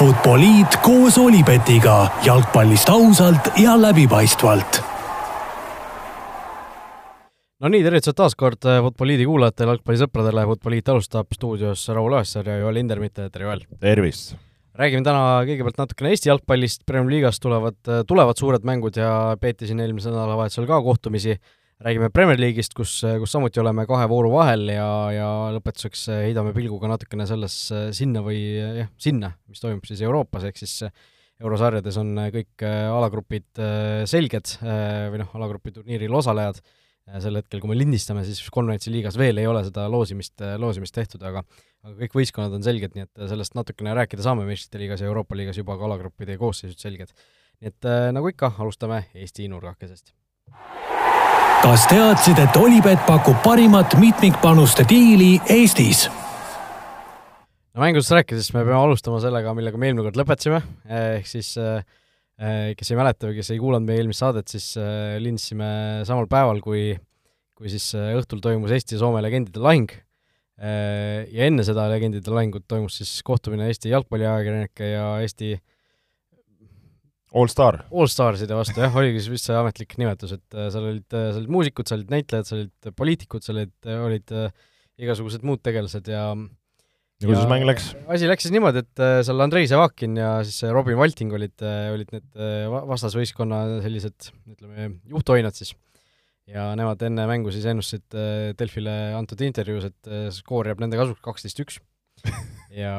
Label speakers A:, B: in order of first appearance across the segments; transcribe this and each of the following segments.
A: Futboliit koos Olipetiga jalgpallist ausalt ja läbipaistvalt.
B: no nii, tervitused taas kord Futboliidi kuulajatele, jalgpallisõpradele, Futboliit alustab stuudios Raul Õessar ja Joel Hindermitte, tere Joel!
C: tervist!
B: räägime täna kõigepealt natukene Eesti jalgpallist, Premiumi liigas tulevad, tulevad suured mängud ja peeti siin eelmisel nädalavahetusel ka kohtumisi, räägime Premier League'ist, kus, kus samuti oleme kahe vooru vahel ja, ja lõpetuseks heidame pilguga natukene sellesse sinna või jah, sinna, mis toimub siis Euroopas, ehk siis eurosarjades on kõik alagrupid selged või noh, alagrupi turniiril osalejad, sel hetkel, kui me lindistame, siis konverentsi liigas veel ei ole seda loosimist, loosimist tehtud, aga aga kõik võistkonnad on selged, nii et sellest natukene rääkida saame meistrite liigas ja Euroopa liigas juba ka alagruppide koosseisud selged. nii et nagu ikka, alustame Eesti nurgakesest.
A: Kas teadsid, et Olipet pakub parimat mitmikpanuste diili Eestis?
B: no mängudest rääkides me peame alustama sellega, millega me eelmine kord lõpetasime, ehk siis kes ei mäleta või kes ei kuulanud meie eelmist saadet, siis lindisime samal päeval, kui, kui siis õhtul toimus Eesti ja Soome legendide lahing ja enne seda legendide lahingut toimus siis kohtumine Eesti jalgpalliajakirjanike ja Eesti
C: Allstar.
B: Allstarside vastu jah, oligi siis vist see ametlik nimetus, et seal olid, seal olid muusikud, seal olid näitlejad, seal olid poliitikud, seal olid, olid igasugused muud tegelased ja
C: ja kuidas mäng läks?
B: asi läks siis niimoodi, et seal Andrei Sevakin ja siis Robin Valting olid, olid need vastasvõistkonna sellised, ütleme, juhtoinad siis. ja nemad enne mängu siis ennustasid Delfile antud intervjuus, et skoor jääb nende kasuks kaksteist üks ja,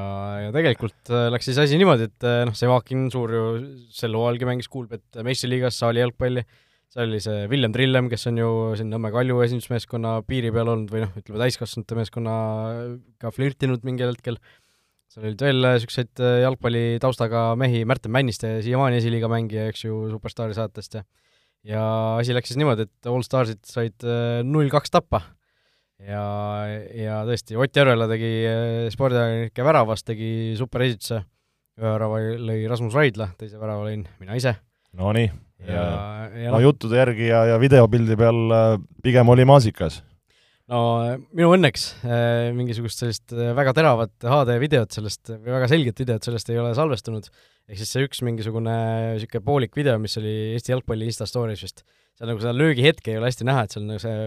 B: ja tegelikult läks siis asi niimoodi, et noh, Sevakin suur ju sel hooajalgi mängis kuulbet meistriliigas saali jalgpalli, seal oli see Villem Trillem, kes on ju siin Nõmme Kalju esindusmeeskonna piiri peal olnud või noh, ütleme täiskasvanute meeskonnaga flirtinud mingil hetkel, seal olid veel niisuguseid jalgpalli taustaga mehi, Märten Männiste, siiamaani esiliiga mängija, eks ju, Superstaari saatest ja ja asi läks siis niimoodi, et Allstarsid said null-kaks tappa ja, ja tõesti, Ott Järvela tegi spordiajakirjanike väravast, tegi superesituse, ühe värava lõi Rasmus Raidla, teise värava lõin mina ise.
C: Nonii,
B: ja, ja
C: no juttude järgi ja, ja videopildi peal pigem oli maasikas.
B: no minu õnneks mingisugust sellist väga teravat HD videot sellest või väga selget videot sellest ei ole salvestunud, ehk siis see üks mingisugune niisugune poolik video, mis oli Eesti jalgpalli Insta story's vist, seal nagu seda löögihetke ei ole hästi näha, et seal nagu see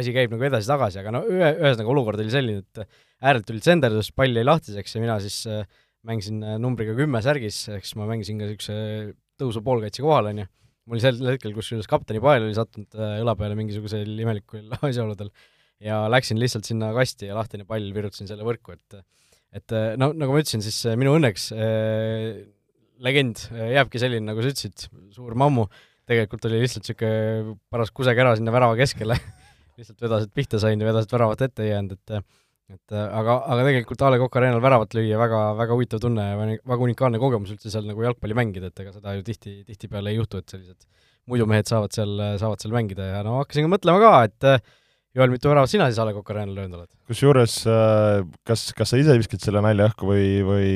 B: asi käib nagu edasi-tagasi, aga no ühe, ühesõnaga olukord oli selline, et äärelt tuli tsenderdus, pall jäi lahtiseks ja mina siis äh, mängisin numbriga kümme särgis, siis ma mängisin ka niisuguse tõusu poolkaitse kohal, on ju. mul sel hetkel, kusjuures kapteni pael oli sattunud äh, õla peale mingisugusel imelikul asjaoludel ja läksin lihtsalt sinna kasti ja lahtine pall virutasin selle võrku, et et no nagu ma ütlesin, siis minu õnneks äh, legend jääbki selline, nagu sa ütlesid, suur mammu, tegelikult oli lihtsalt niisugune paras kusekära sinna värava keskele lihtsalt vedas, et pihta sain ja vedas, et väravat ette ei jäänud, et et aga, aga tegelikult A Le Coq Arena'l väravat lüüa väga, väga huvitav tunne ja väga unikaalne kogemus üldse seal nagu jalgpalli mängida, et ega seda ju tihti, tihtipeale ei juhtu, et sellised muidu mehed saavad seal, saavad seal mängida ja no hakkasin ka mõtlema ka, et Joel, mitu väravat sina siis A Le Coq Arena'l löönud oled?
C: kusjuures kas, kas sa ise viskasid selle nalja õhku või, või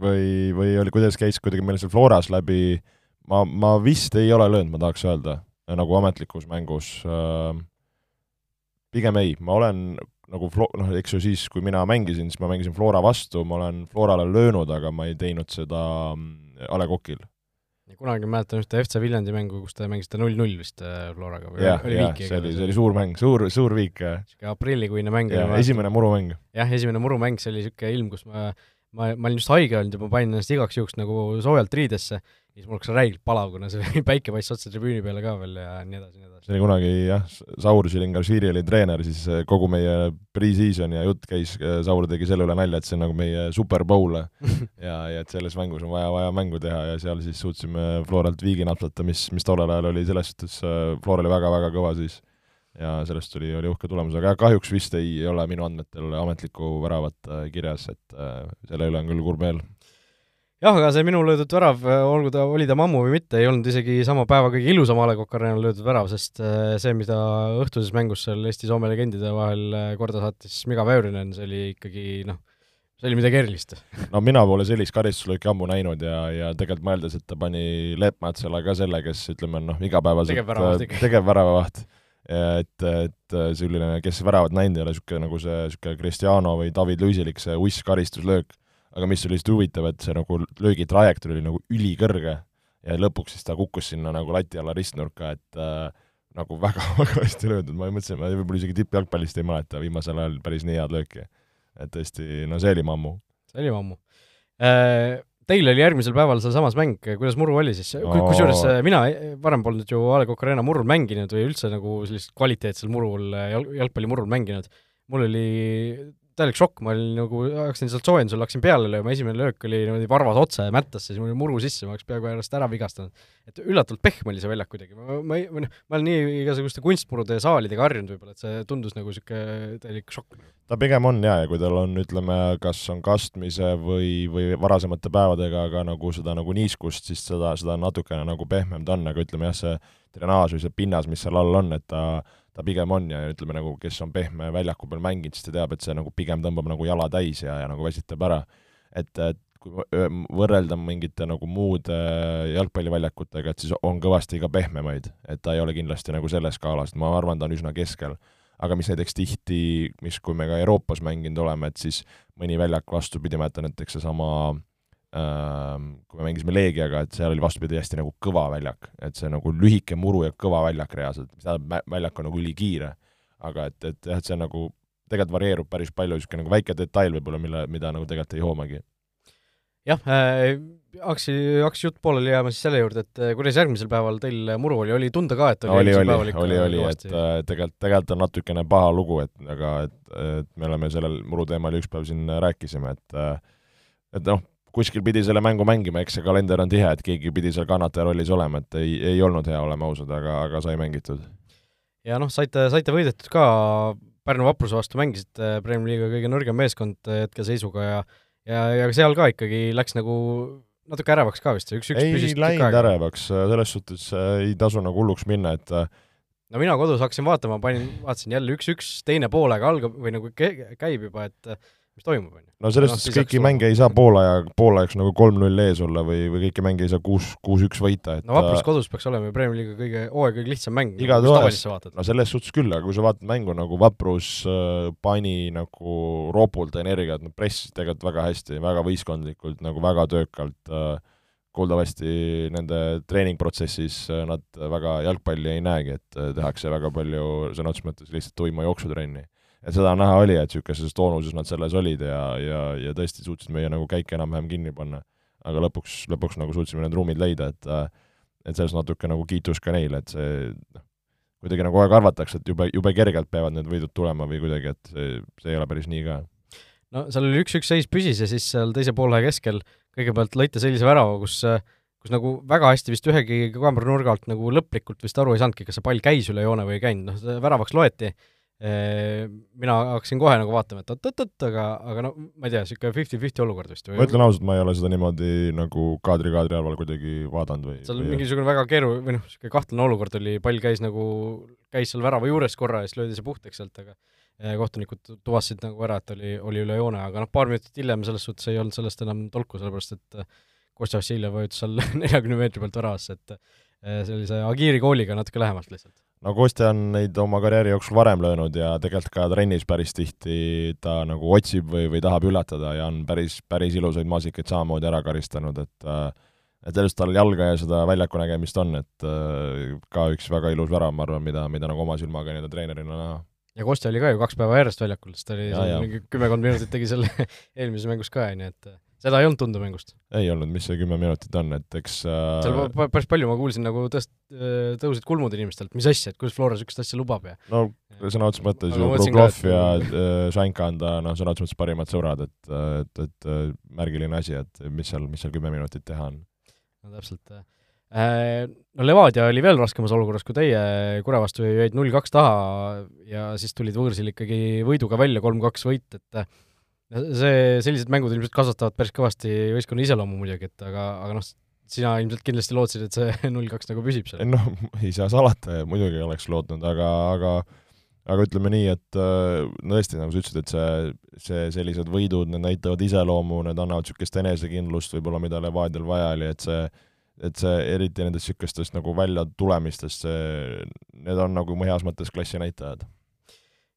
C: või, või oli, kuidas käis kuidagi meil seal Floras läbi, ma, ma vist ei ole löönud, ma tahaks öelda nagu ametlikus mängus äh, pigem ei, ma olen nagu Flo-, noh, eks ju siis, kui mina mängisin, siis ma mängisin Flora vastu, ma olen Florale löönud, aga ma ei teinud seda A Le Coqil.
B: kunagi mäletan ühte FC Viljandi mängu, kus te mängisite null-null vist Floraga või
C: jah, jah, see oli, see oli suur mäng, suur, suur viik.
B: niisugune aprillikuine mäng.
C: esimene murumäng.
B: jah, esimene murumäng, see oli niisugune ilm, kus ma ma, ma olin just haige olnud ja ma panin ennast igaks juhuks nagu soojalt riidesse ja siis mul hakkas räigelt palav, kuna see päike paistis otse tribüüni peale ka veel ja nii edasi, nii edasi.
C: see oli kunagi jah, Saur Šilingaršvili oli treener, siis kogu meie pre-season ja jutt käis, Saur tegi selle üle nalja, et see on nagu meie Super Bowl. Ja, ja et selles mängus on vaja, vaja mängu teha ja seal siis suutsime Floralt viigi napsata, mis, mis tollel ajal oli selles suhtes, Flora oli väga-väga kõva siis. Ja sellest tuli, oli uhke tulemus, aga kahjuks vist ei ole minu andmetel ametlikku väravat kirjas, et selle üle on küll kurb meel
B: jah, aga see minu löödud värav, olgu ta, oli ta mammu või mitte, ei olnud isegi sama päeva kõige ilusam A Le Coq Arena'l löödud värav, sest see, mida õhtuses mängus seal Eesti-Soome legendide vahel korda saatis Miga Väürinen, see oli ikkagi noh, see oli midagi erilist.
C: no mina pole sellist karistuslööki ammu näinud ja, ja tegelikult mõeldes, et ta pani Leppmatsele ka selle, kes ütleme, noh, igapäevaselt tegevväravavaht et, et selline, kes väravat näinud ei ole, niisugune nagu see niisugune Cristiano või David Luisilik, see uss karistuslöök aga mis oli lihtsalt huvitav, et see nagu löögi trajektoor oli nagu ülikõrge ja lõpuks siis ta kukkus sinna nagu lati alla ristnurka, et äh, nagu väga-väga hästi löödud, ma mõtlesin, ma võib-olla isegi tippjalgpallist ei mäleta viimasel ajal päris nii head lööki. et tõesti, no see oli mammu.
B: see oli mammu äh,. Teil oli järgmisel päeval sealsamas mäng, kuidas muru oli siis no.? kusjuures äh, mina varem polnud ju A Le Coq Arena murul mänginud või üldse nagu sellist kvaliteetsel murul, jalg, jalgpallimurul mänginud. mul oli täielik šokk, ma olin nagu, hakkasin sealt soojendusel, hakkasin peale lööma, esimene löök oli niimoodi varvas otse mättasse, siis mul oli muru sisse, ma oleks peaaegu ennast ära vigastanud. et üllatavalt pehme oli see väljak kuidagi, ma, ma ei, või noh, ma olen nii igasuguste kunstmurude ja saalidega harjunud võib-olla, et see tundus nagu niisugune täielik šokk.
C: ta pigem on jaa, ja kui tal on, ütleme, kas on kastmise või, või varasemate päevadega ka nagu seda nagu niiskust, siis seda, seda natukene nagu pehmem ta on, aga ütleme jah, see drenaaž või see pinnas, mis seal all on, et ta ta pigem on ja ütleme nagu, kes on pehme väljaku peal mänginud, siis ta teab, et see nagu pigem tõmbab nagu jala täis ja, ja nagu väsitab ära. et, et kui võrrelda mingite nagu muude jalgpalliväljakutega, et siis on kõvasti ka pehmemaid, et ta ei ole kindlasti nagu selles skaalas, ma arvan, ta on üsna keskel. aga mis näiteks tihti, mis, kui me ka Euroopas mänginud oleme, et siis mõni väljak vastupidi, ma jätan näiteks seesama äh, kui me mängisime Leegiaga, et seal oli vastupidi hästi nagu kõva väljak, et see nagu lühike muru ja kõva väljak reaalselt, mis tähendab, väljak on nagu ülikiire. aga et, et jah, et see nagu tegelikult varieerub päris palju, niisugune nagu väike detail võib-olla, mille, mida nagu tegelikult ei hoomagi.
B: jah äh,, hakkas, hakkas jutt pooleli jääma siis selle juurde, et kuidas järgmisel päeval teil muru oli, oli tunda ka, et
C: oli oli, oli, oli, oli, et äh, tegelikult, tegelikult on natukene paha lugu, et aga et, et me oleme sellel muru teemal üks päev siin rääkisime, et äh, et noh, kuskil pidi selle mängu mängima, eks see kalender on tihe, et keegi pidi seal kannataja rollis olema, et ei, ei olnud hea, oleme ausad, aga, aga sai mängitud.
B: ja noh, saite, saite võidetud ka, Pärnu Vapruse vastu mängisite Premiumi liiga kõige nõrgem meeskond hetkeseisuga ja ja, ja seal ka ikkagi läks nagu natuke ärevaks ka vist, üks-üks
C: ei läinud ärevaks, selles suhtes ei tasu nagu hulluks minna, et
B: no mina kodus hakkasin vaatama, panin, vaatasin jälle üks-üks, teine poolaeg algab või nagu käib juba, et mis toimub, on ju.
C: no selles noh, suhtes no, kõiki mänge ei saa poolaja, poolajaks nagu kolm-null ees olla või, või kõiki mänge ei saa kuus, kuus-üks võita, et
B: no Vaprus kodus peaks olema ju Premiumi liiga kõige, hooaja kõige lihtsam mäng.
C: igatahes, no selles suhtes küll, aga kui sa vaatad mängu nagu Vaprus äh, pani nagu ropult energiat, nad pressisid tegelikult väga hästi, väga võistkondlikult, nagu väga töökalt äh,, kuuldavasti nende treeningprotsessis äh, nad väga jalgpalli ei näegi, et äh, tehakse väga palju sõna otseses mõttes lihtsalt tuima jooksutrenni et seda näha oli, et niisuguses toonuses nad selles olid ja, ja, ja tõesti suutsid meie nagu käike enam-vähem kinni panna. aga lõpuks, lõpuks nagu suutsime need ruumid leida, et et selles natuke nagu kiitus ka neile, et see noh, kuidagi nagu kogu aeg arvatakse, et jube, jube kergelt peavad need võidud tulema või kuidagi, et see, see ei ole päris nii ka.
B: no seal oli üks-üks seis püsis ja siis seal teise poole keskel kõigepealt lõite sellise värava, kus kus nagu väga hästi vist ühegi kaamera nurga alt nagu lõplikult vist aru ei saanudki, kas see pall käis üle joone või ei käinud, noh, väravaks loeti mina hakkasin kohe nagu vaatama, et oot-oot-oot, aga, aga no ma ei tea, niisugune fifty-fifty olukord vist või?
C: ma ütlen ausalt, ma ei ole seda niimoodi nagu kaadri-kaadri arval kuidagi vaadanud või
B: seal või mingisugune väga keeru-, või noh, niisugune kahtlane olukord oli, pall käis nagu, käis seal värava juures korra ja siis löödi see puhtaks sealt, aga kohtunikud tuvastasid nagu ära, et oli, oli üle joone, aga noh, paar minutit hiljem selles suhtes ei olnud sellest enam tolku, sellepärast et Kostja Vassiljev vajutas seal neljakümne meetri pealt väravasse, et sellise Agiri kooliga natuke lähemalt lihtsalt
C: no Kostja on neid oma karjääri jooksul varem löönud ja tegelikult ka trennis päris tihti ta nagu otsib või, või tahab üllatada ja on päris, päris ilusaid maasikaid samamoodi ära karistanud, et et sellest tal jalga ja seda väljaku nägemist on, et ka üks väga ilus värav, ma arvan, mida, mida nagu oma silmaga nii-öelda treenerina näha.
B: ja Kostja oli ka ju kaks päeva järjest väljakul, sest ta oli ja, mingi kümmekond minutit tegi selle eelmises mängus ka, on ju, et seda ei olnud tunda mängust?
C: ei olnud, mis see kümme minutit on, et eks äh...
B: seal päris palju ma kuulsin nagu tõst-, tõusid kulmud inimestelt, mis asja, et kuidas Flora niisugust asja lubab ja
C: no sõna otseses mõttes ju Kruglov ja äh, Šanka on ta noh, sõna otseses mõttes parimad sõbrad, et, et, et märgiline asi, et mis seal, mis seal kümme minutit teha on.
B: no täpselt. Äh, no Levadia oli veel raskemas olukorras kui teie, Kure vastu jäid null-kaks taha ja siis tulid võõrsil ikkagi võiduga välja, kolm-kaks võit, et see, sellised mängud ilmselt kasvatavad päris kõvasti võistkonna iseloomu muidugi, et aga, aga noh, sina ilmselt kindlasti lootsid, et see null kaks nagu püsib seal?
C: noh, ei saa salata, muidugi oleks lootnud, aga, aga aga ütleme nii, et no tõesti, nagu sa ütlesid, et see, see, sellised võidud, need näitavad iseloomu, need annavad niisugust enesekindlust võib-olla, mida Levadial vaja oli, et see et see, eriti nendest niisugustest nagu väljatulemistest, see, need on nagu heas mõttes klassi näitajad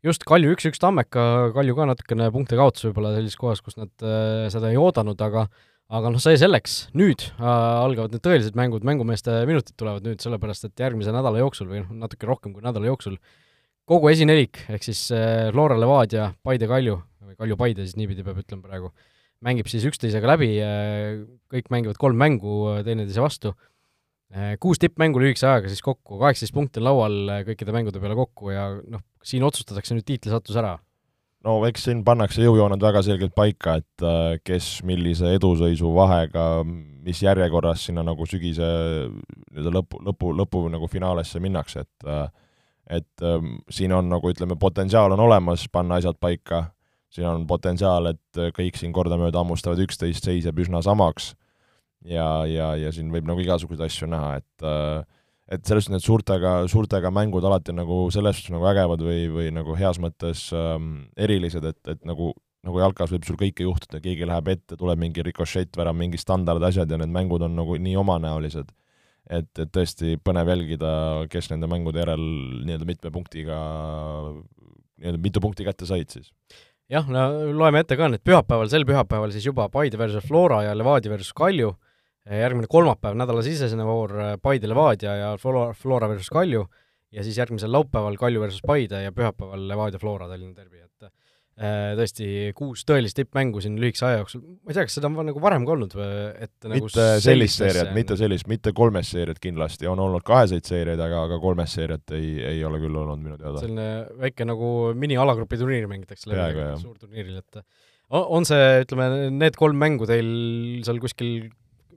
B: just, Kalju üks-üks Tammeka, Kalju ka natukene punkte kaotas võib-olla sellises kohas, kus nad äh, seda ei oodanud, aga aga noh, see selleks, nüüd äh, algavad need tõelised mängud, mängumeeste minutid tulevad nüüd, sellepärast et järgmise nädala jooksul või noh, natuke rohkem kui nädala jooksul kogu esinelik, ehk siis äh, Flora Levadia, Paide Kalju, või Kalju Paide siis niipidi peab ütlema praegu, mängib siis üksteisega läbi äh,, kõik mängivad kolm mängu äh, teineteise vastu kuus tippmängu lühikese ajaga siis kokku, kaheksateist punkti laual äh, kõikide mängude peale kokku ja noh, siin otsustatakse nüüd tiitlisattus ära.
C: No eks siin pannakse jõujooned väga selgelt paika, et äh, kes millise edusõisu vahega, mis järjekorras sinna nagu sügise nii-öelda lõpu, lõpu, lõpu nagu finaalesse minnakse, et äh, et ähm, siin on nagu ütleme, potentsiaal on olemas panna asjad paika, siin on potentsiaal, et kõik siin kordamööda hammustavad üksteist, seis jääb üsna samaks ja, ja, ja siin võib nagu igasuguseid asju näha, et äh, et selles suhtes need suurtega, suurtega mängud alati on nagu selles suhtes nagu ägevad või, või nagu heas mõttes ähm, erilised, et, et nagu nagu jalkas võib sul kõike juhtuda, keegi läheb ette, tuleb mingi rikošettvärav, mingi standardasjad ja need mängud on nagu nii omanäolised. et, et tõesti põnev jälgida, kes nende mängude järel nii-öelda mitme punktiga, nii-öelda mitu punkti kätte said siis.
B: jah, no loeme ette ka, need pühapäeval, sel pühapäeval siis juba Paide versus Flora ja Levadia versus Kalju järgmine kolmapäev, nädalasisesene voor äh, Paide Levadia ja Flora, Flora versus Kalju. Ja siis järgmisel laupäeval Kalju versus Paide ja pühapäeval Levadia Flora Tallinna derbi, et äh, tõesti kuus tõelist tippmängu siin lühikese aja jooksul, ma ei tea, kas seda on nagu varem ka olnud või et
C: nagu mitte sellist seeriat, mitte sellist, mitte kolmest seeriat kindlasti, on olnud kaheseid seeriaid, aga, aga kolmest seeriat ei, ei ole küll olnud minu teada.
B: selline väike nagu mini-alagrupi turniir mängitakse läbi suurturniiril, et on see, ütleme, need kolm mängu teil seal kuskil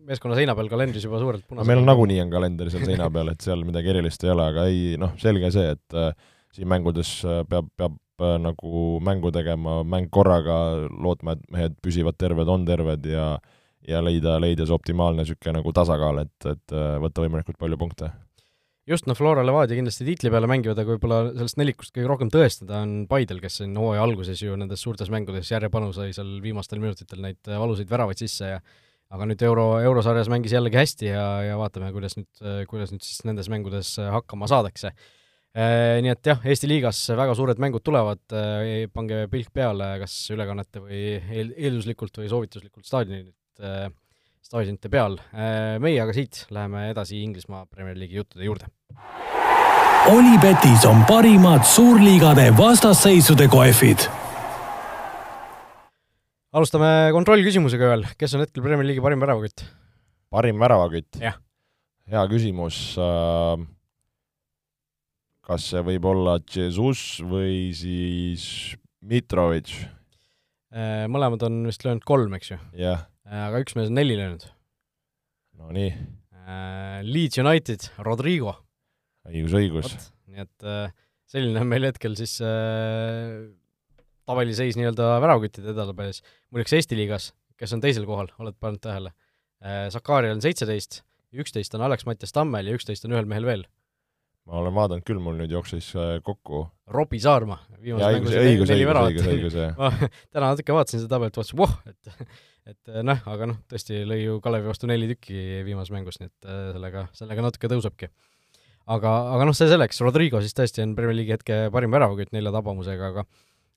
B: meeskonna seina peal kalendris juba suurelt
C: punasega. meil on nagunii on kalender seal seina peal, et seal midagi erilist ei ole, aga ei noh, selge see, et äh, siin mängudes äh, peab, peab äh, nagu mängu tegema, mäng korraga, lootma, et mehed püsivad terved, on terved ja ja leida, leida see optimaalne niisugune nagu tasakaal, et, et äh, võtta võimalikult palju punkte
B: just, noh, Flora Levadia kindlasti tiitli peale mängivad, aga võib-olla sellest nelikust kõige rohkem tõestada on Paidel, kes siin hooaja alguses ju nendes suurtes mängudes järjepanu sai seal viimastel minutitel neid valusaid väravaid sisse ja aga nüüd euro, eurosarjas mängis jällegi hästi ja, ja vaatame, kuidas nüüd, kuidas nüüd siis nendes mängudes hakkama saadakse. Äh, nii et jah, Eesti liigas väga suured mängud tulevad, äh, pange pilk peale kas ülekannete või eel, eelduslikult või soovituslikult staadionit, äh, staadionite peal. meie aga siit läheme edasi Inglismaa Premier League'i juttude juurde.
A: Olipetis on parimad suurliigade vastasseisude kohvid
B: alustame kontrollküsimusega veel, kes on hetkel Premier League'i parim väravakütt?
C: parim väravakütt?
B: hea
C: küsimus. Äh, kas see võib olla Jesus või siis Mitrovic?
B: Äh, mõlemad on vist löönud kolm, eks ju? Äh, aga üks mees on neli löönud.
C: Nonii.
B: Leeds United, Rodrigo.
C: õigus, õigus.
B: nii et selline on meil hetkel siis tabeliseis nii-öelda väravaküttide edetabelis. muideks Eesti liigas, kes on teisel kohal, oled pannud tähele? Äh, Sakarial on seitseteist, üksteist on Alex-Mattias Tammel ja üksteist on ühel mehel veel.
C: ma olen vaadanud küll, mul nüüd jooksis äh, kokku.
B: Robbie Saarma.
C: õigus, õigus, õigus, õigus, jah.
B: ma täna natuke vaatasin seda tabelit, vaatasin, voh, et et noh, aga noh, tõesti lõi ju Kalevi vastu neli tükki viimases mängus, nii et äh, sellega, sellega natuke tõusebki. aga, aga noh, see selleks, Rodrigo siis tõesti on Premier League'i hetke parim väravakütt nelja tabamusega, aga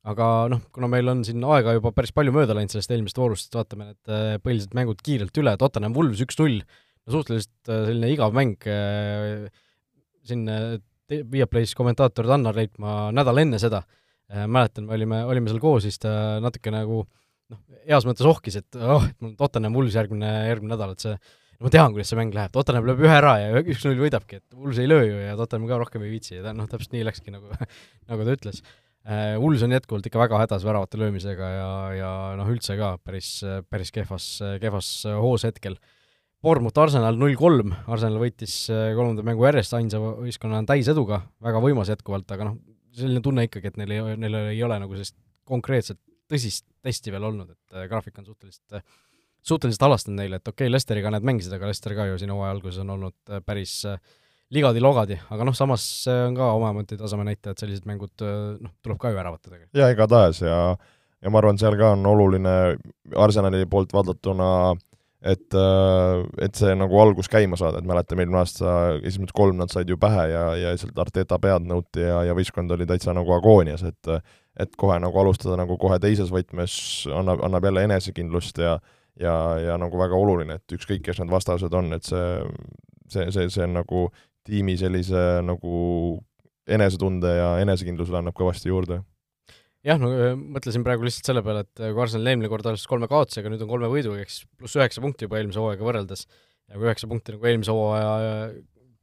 B: aga noh, kuna meil on siin aega juba päris palju mööda läinud sellest eelmisest voorust, siis vaatame need äh, põhilised mängud kiirelt üle, Tottenham Wolves üks-null, no suhteliselt äh, selline igav mäng, äh, siin Viaplay's kommentaator Tannar Leit, ma nädal enne seda. Mäletan, me olime, olime seal koos, siis ta natuke nagu noh, heas mõttes ohkis, et oh, et mul on Tottenham Wolves järgmine, järgmine nädal, et see no ma tean, kuidas see mäng läheb, Tottenham lööb ühe ära ja üks-null võidabki, et Wolves ei löö ju ja Tottenham ka rohkem ei viitsi. Ja noh, täpselt nii läkski, nagu nagu ta ütles Äh, on jätkuvalt ikka väga hädas väravate löömisega ja, ja noh, üldse ka päris, päris kehvas, kehvas hoos hetkel. Bournemouth Arsenal null kolm, Arsenal võitis äh, kolmanda mängu järjest ainsa võistkonnana täiseduga, väga võimas jätkuvalt, aga noh, selline tunne ikkagi, et neil ei, neil ei ole nagu sellist konkreetset tõsist testi veel olnud, et äh, graafik on suhteliselt, suhteliselt halastanud neile, et okei okay,, Lesteriga nad mängisid, aga Lester ka ju siin hooaja alguses on olnud päris äh, ligadi-logadi, aga noh, samas see on ka omamoodi taseme näitaja, et sellised mängud noh, tuleb ka ju ära võtta tegelikult.
C: jaa, igatahes ja ja ma arvan, seal ka on oluline Arsenali poolt vaadatuna et, et see nagu algus käima saada, et mäletame, eelmine aasta esimesed kolm nad said ju pähe ja, ja lihtsalt Arteta pead nõuti ja, ja võistkond oli täitsa nagu agoonias, et et kohe nagu alustada nagu kohe teises võtmes annab, annab jälle enesekindlust ja ja, ja nagu väga oluline, et ükskõik, kes need vastased on, et see, see, see, see on nagu tiimi sellise nagu enesetunde ja enesekindlusele annab kõvasti juurde.
B: Jah, no mõtlesin praegu lihtsalt selle peale, et kui Arsenal eelmine kord alustas kolme kaotusega, nüüd on kolme võiduga, eks pluss üheksa punkti juba eelmise hooaega võrreldes, ja kui üheksa punkti nagu eelmise hooaja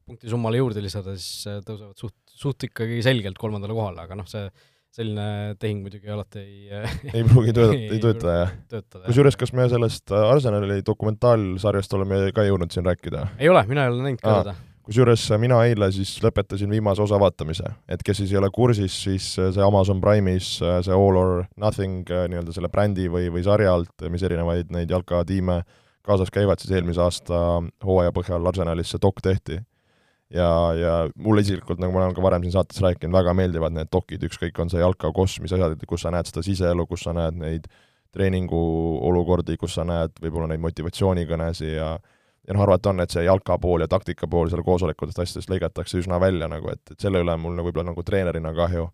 B: punkti summale juurde lisada, siis tõusevad suht, suht ikkagi selgelt kolmandale kohale, aga noh, see selline tehing muidugi alati ei
C: ei pruugi töötada, ei tööta, jah. kusjuures, kas me sellest Arsenali dokumentaalsarjast oleme ka jõudnud siin rääkida?
B: ei ole, mina ei ole näinud ka seda
C: kusjuures mina eile siis lõpetasin viimase osa vaatamise, et kes siis ei ole kursis, siis see Amazon Prime'is see All or Nothing nii-öelda selle brändi või, või sarja alt, mis erinevaid neid jalkatiime kaasas käivad, siis eelmise aasta hooaja põhjal Arsenalis see dok tehti. ja, ja mulle isiklikult, nagu ma olen ka varem siin saates rääkinud, väga meeldivad need dokid, ükskõik, on see jalka, koss, mis asjad, kus sa näed seda siseelu, kus sa näed neid treeninguolukordi, kus sa näed võib-olla neid motivatsioonikõnesid ja ja noh, arvata on, et see jalka pool ja taktika pool seal koosolekutest asjadest lõigatakse üsna välja nagu, et, et selle üle mul nagu võib-olla nagu treenerina kahju.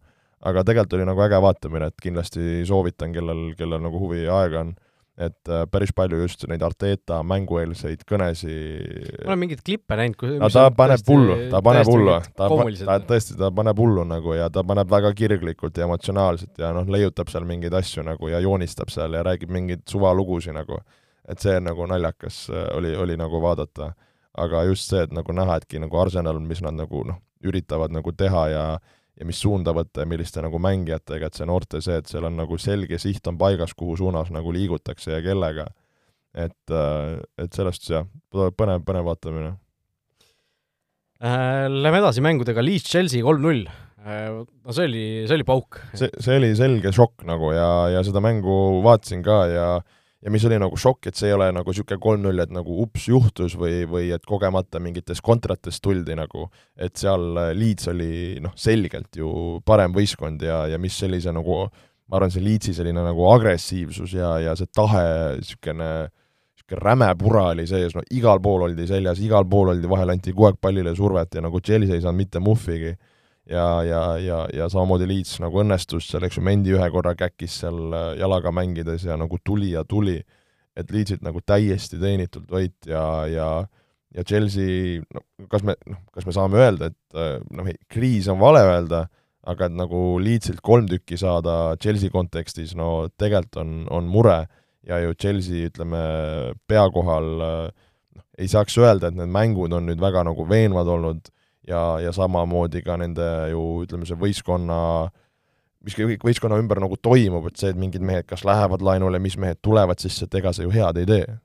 C: aga tegelikult oli nagu äge vaatamine, et kindlasti soovitan, kellel, kellel nagu huvi ja aega on, et äh, päris palju just neid Arteeta mängueelseid kõnesid
B: ma olen mingeid klippe näinud,
C: kus no ta paneb hullu, ta paneb hullu, ta, ta tõesti, ta paneb hullu nagu ja ta paneb väga kirglikult ja emotsionaalselt ja noh, leiutab seal mingeid asju nagu ja joonistab seal ja räägib mingeid suvalugusid nagu et see nagu naljakas äh, oli, oli nagu vaadata. aga just see, et nagu näha, etki nagu Arsenal, mis nad nagu noh, üritavad nagu teha ja ja mis suunda võtta ja milliste nagu mängijatega, et see noorte see, et seal on nagu selge siht on paigas, kuhu suunas nagu liigutakse ja kellega. et, äh, et sellest jah, põnev, põnev vaatamine
B: äh,. Lähme edasi mängudega, Leeds-Chelsea kolm-null no see oli, see oli pauk.
C: see, see oli selge šokk nagu ja, ja seda mängu vaatasin ka ja ja mis oli nagu šokk, et see ei ole nagu niisugune kolm-null, et nagu ups, juhtus või, või et kogemata mingitest kontratest tuldi nagu, et seal äh, Leeds oli noh, selgelt ju parem võistkond ja, ja mis sellise nagu ma arvan, see Leedsi selline nagu agressiivsus ja, ja see tahe, niisugune niisugune räme pura oli sees, no igal pool oldi seljas, igal pool oldi, vahel anti kogu aeg pallile survet ja nagu Chelsea ei saanud mitte muhvigi ja, ja, ja, ja samamoodi Leeds nagu õnnestus seal, eks ju, Mendi ühe korra käkkis seal äh, jalaga mängides ja nagu tuli ja tuli, et Leedsilt nagu täiesti teenitud võit ja, ja ja Chelsea, no kas me, noh, kas me saame öelda, et äh, noh, kriis on vale öelda, aga et nagu Leedsilt kolm tükki saada Chelsea kontekstis, no tegelikult on, on mure. Ja ju Chelsea, ütleme, pea kohal äh, noh, ei saaks öelda, et need mängud on nüüd väga nagu veenvad olnud ja, ja samamoodi ka nende ju ütleme, see võistkonna mis kõik võistkonna ümber nagu toimub, et see, et mingid mehed kas lähevad laenule, mis mehed tulevad sisse, et ega see ju head ei tee.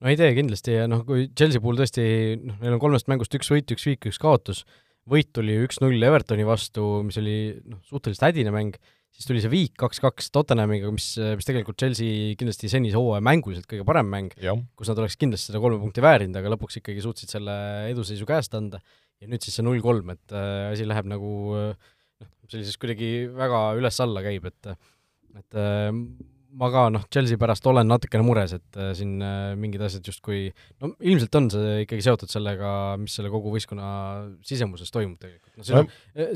B: no ei tee kindlasti ja noh, kui Chelsea puhul tõesti noh, neil on kolmest mängust üks võit, üks viik, üks kaotus, võit tuli üks-null Evertoni vastu, mis oli noh, suhteliselt hädine mäng, siis tuli see viik kaks-kaks Tottenhamiga, mis, mis tegelikult Chelsea kindlasti senise hooaja mänguliselt kõige parem mäng, kus nad oleks kindlasti seda kolme punkti väärinud, aga lõpuks ikkagi suutsid selle eduseisu käest anda ja nüüd siis see null kolm, et äh, asi läheb nagu äh, noh, sellises kuidagi väga üles-alla käib, et et äh, ma ka noh, Chelsea pärast olen natukene mures, et siin mingid asjad justkui, no ilmselt on see ikkagi seotud sellega, mis selle kogu võistkonna sisemuses toimub tegelikult. no siin on,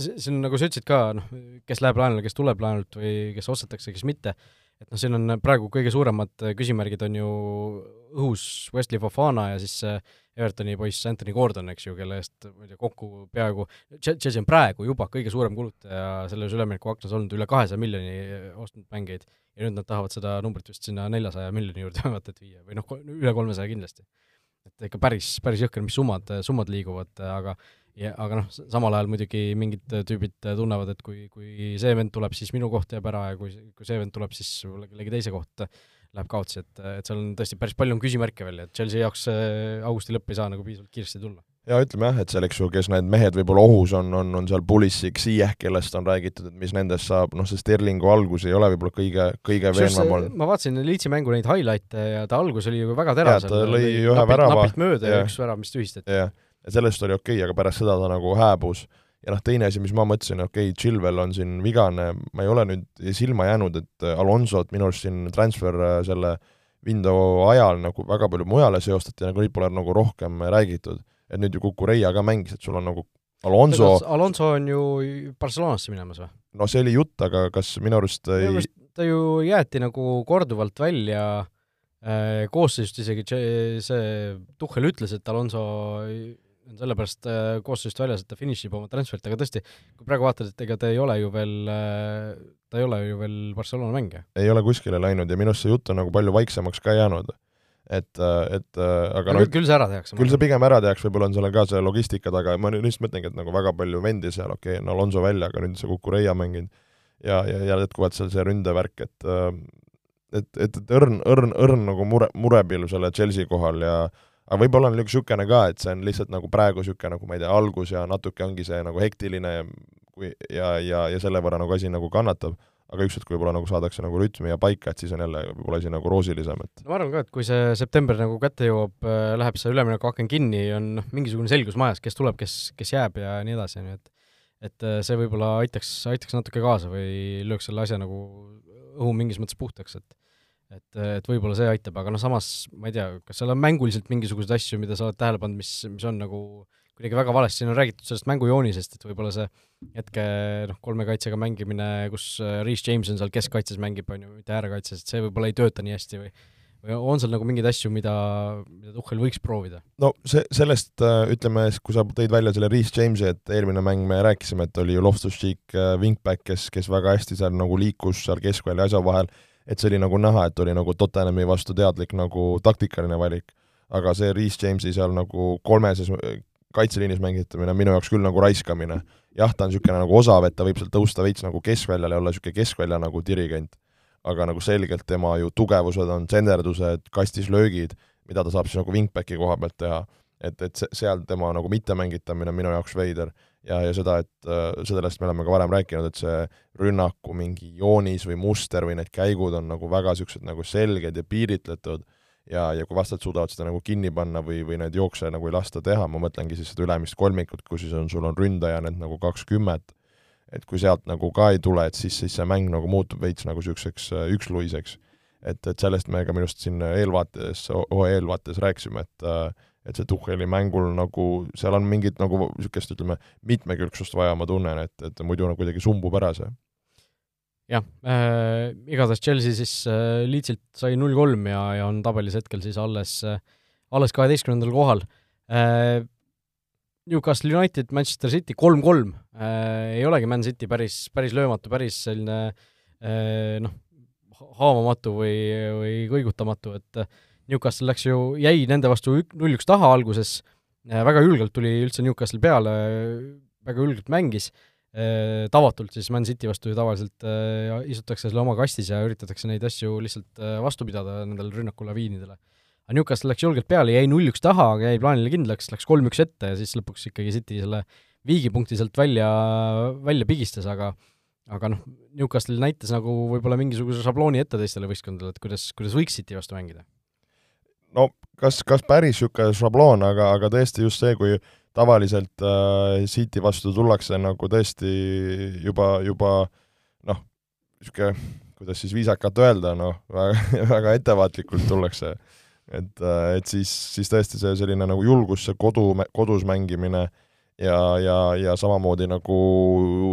B: siin on, nagu sa ütlesid ka, noh, kes läheb laenule, kes tuleb laenult või kes ostetakse, kes mitte, et noh, siin on praegu kõige suuremad küsimärgid on ju õhus Wesley Fofana ja siis äh, Evertoni poiss Anthony Gordon, eks ju, kelle eest ma ei tea, kokku peaaegu, Chelsea on praegu juba kõige suurem kulutaja selles üleminekuaknas olnud, üle kahesaja miljoni ostnud mängeid ja nüüd nad tahavad seda numbrit vist sinna neljasaja miljoni juurde vaata et viia või noh, üle kolmesaja kindlasti. et ikka päris, päris jõhker, mis summad, summad liiguvad, aga ja aga noh, samal ajal muidugi mingid tüübid tunnevad, et kui, kui see vend tuleb, siis minu koht jääb ära ja kui, kui see vend tuleb, siis kellegi teise koht läheb kaotsi, et, et seal on tõesti päris palju on küsimärke veel ja Chelsea jaoks augusti lõpp ei saa nagu piisavalt kiiresti tulla.
C: ja ütleme jah, et seal, eks ju, kes need mehed võib-olla ohus on, on, on seal Pulisic, Ziyech, kellest on räägitud, et mis nendest saab, noh, see Sterlingu algus ei ole võib-olla kõige, kõige veenvam olnud.
B: ma vaatasin Leedsi mängu neid highlight'e ja ta algus oli ju väga terav
C: seal. ta lõi ühe värava.
B: napilt mööda ja üks värav, mis tühistati.
C: jah, ja sellest oli okei okay,, aga pärast seda ta nagu hääbus ja noh, teine asi, mis ma mõtlesin, okei okay,, Chilwell on siin vigane, ma ei ole nüüd silma jäänud, et Alonsot minu arust siin transfer äh, selle window ajal nagu väga palju mujale seostati, nagu nüüd pole nagu rohkem räägitud. et nüüd ju Kukureia ka mängis, et sul on nagu Alonso
B: Alonso on ju Barcelonasse minemas või?
C: no see oli jutt, aga kas minu arust
B: ei... minu arust ta ju jäeti nagu korduvalt välja äh, koosseisust isegi, see Tuhhel ütles, et Alonso on sellepärast äh, koosseisust väljas, et ta finišib oma transferit, aga tõesti, kui praegu vaatad, et ega ta ei ole ju veel, äh, ta ei ole ju veel Barcelona mängija.
C: ei ole kuskile läinud ja minu arust see jutt on nagu palju vaiksemaks ka jäänud. et, äh, et aga
B: no, no küll see ära tehakse.
C: küll see pigem ära tehakse, võib-olla on seal ka see logistika taga, ma nüüd lihtsalt mõtlengi, et nagu väga palju vendi seal, okei okay,, no Alonso välja, aga nüüd see Kukureia mänginud ja, ja, ja jätkuvalt seal see ründevärk, et et, et, et õrn, õrn, õrn nagu mure, murepill selle Chelsea kohal ja aga võib-olla on niisugune ka, et see on lihtsalt nagu praegu niisugune nagu ma ei tea, algus ja natuke ongi see nagu hektiline ja kui ja, ja, ja selle võrra nagu asi nagu kannatab, aga ükskord, kui võib-olla nagu saadakse nagu rütmi ja paika, et siis on jälle võib-olla asi nagu roosilisem, et
B: no ma arvan ka, et kui see september nagu kätte jõuab, äh, läheb see üleminekuaken kinni, on noh, mingisugune selgus majas, kes tuleb, kes, kes jääb ja nii edasi, nii et et äh, see võib-olla aitaks, aitaks natuke kaasa või lööks selle asja nagu õhu mingis mõttes puhtaks, et et, et võib-olla see aitab, aga noh, samas ma ei tea, kas seal on mänguliselt mingisuguseid asju, mida sa oled tähele pannud, mis, mis on nagu kuidagi väga valesti, siin on räägitud sellest mängujoonisest, et võib-olla see hetke noh, kolme kaitsega mängimine, kus äh, Reece James on seal keskkaitses mängib, on ju, mitte äärekaitses, et see võib-olla ei tööta nii hästi või või on seal nagu mingeid asju, mida, mida Tuhhel võiks proovida?
C: no see, sellest äh, ütleme, kui sa tõid välja selle Reece Jamesi, et eelmine mäng me rääkisime, et oli ju Loftus-Cheek äh, wingback, kes, kes väga hästi seal nagu liikus seal keskvälja asja vahel et see oli nagu näha, et oli nagu Tottenhami vastu teadlik nagu taktikaline valik. aga see Reece Jamesi seal nagu kolmeses kaitseliinis mängitamine on minu jaoks küll nagu raiskamine. jah, ta on niisugune nagu osav, et ta võib seal tõusta veits nagu keskväljale ja olla niisugune keskvälja nagu dirigent, aga nagu selgelt tema ju tugevused on tsenderdused, kastis löögid, mida ta saab siis nagu wingbacki koha pealt teha. et, et seal tema nagu mittemängitamine on minu jaoks veider ja, ja seda, et äh, sellest me oleme ka varem rääkinud, et see rünnaku mingi joonis või muster või need käigud on nagu väga niisugused nagu selged ja piiritletud ja, ja kui vastased suudavad seda nagu kinni panna või, või neid jookse nagu ei lasta teha, ma mõtlengi siis seda ülemist kolmikut, kus siis on, sul on ründaja need nagu kakskümmend, et kui sealt nagu ka ei tule, et siis, siis see mäng nagu muutub veits nagu niisuguseks äh, üksluiseks. et, et sellest me ka minu arust siin eelvaates, hooaja eelvaates rääkisime, et äh, et see Tuhheli mängul nagu, seal on mingit nagu niisugust, ütleme, mitmekülgsust vaja, ma tunnen, et, et muidu nagu kuidagi sumbub ära see.
B: jah äh,, igatahes Chelsea siis äh, Leedsilt sai null kolm ja, ja on tabelis hetkel siis alles äh,, alles kaheteistkümnendal kohal äh,. Newcastle United, Manchester City kolm-kolm äh,, ei olegi Man City päris, päris löömatu, päris selline äh, noh, haamamatu või, või kõigutamatu, et äh, Newcastle läks ju, jäi nende vastu null-üks taha alguses, äh, väga julgelt tuli üldse Newcastle peale, väga julgelt mängis, äh, tavatult siis Man City vastu ju tavaliselt äh, istutakse selle oma kastis ja üritatakse neid asju lihtsalt vastu pidada nendele rünnakulaviinidele. aga Newcastle läks julgelt peale, jäi null-üks taha, aga jäi plaanile kindlaks, läks kolm-üks ette ja siis lõpuks ikkagi City selle viigipunkti sealt välja, välja pigistas, aga aga noh, Newcastle näitas nagu võib-olla mingisuguse šablooni ette teistele võistkondadele, et kuidas, kuidas võiks City vastu mängida
C: no kas, kas päris niisugune šabloon, aga, aga tõesti just see, kui tavaliselt äh, City vastu tullakse nagu tõesti juba, juba noh, niisugune, kuidas siis viisakalt öelda, noh, väga, väga ettevaatlikult tullakse. et, äh, et siis, siis tõesti see selline nagu julgus, see kodu, kodus mängimine äh, ja, ja, ja samamoodi nagu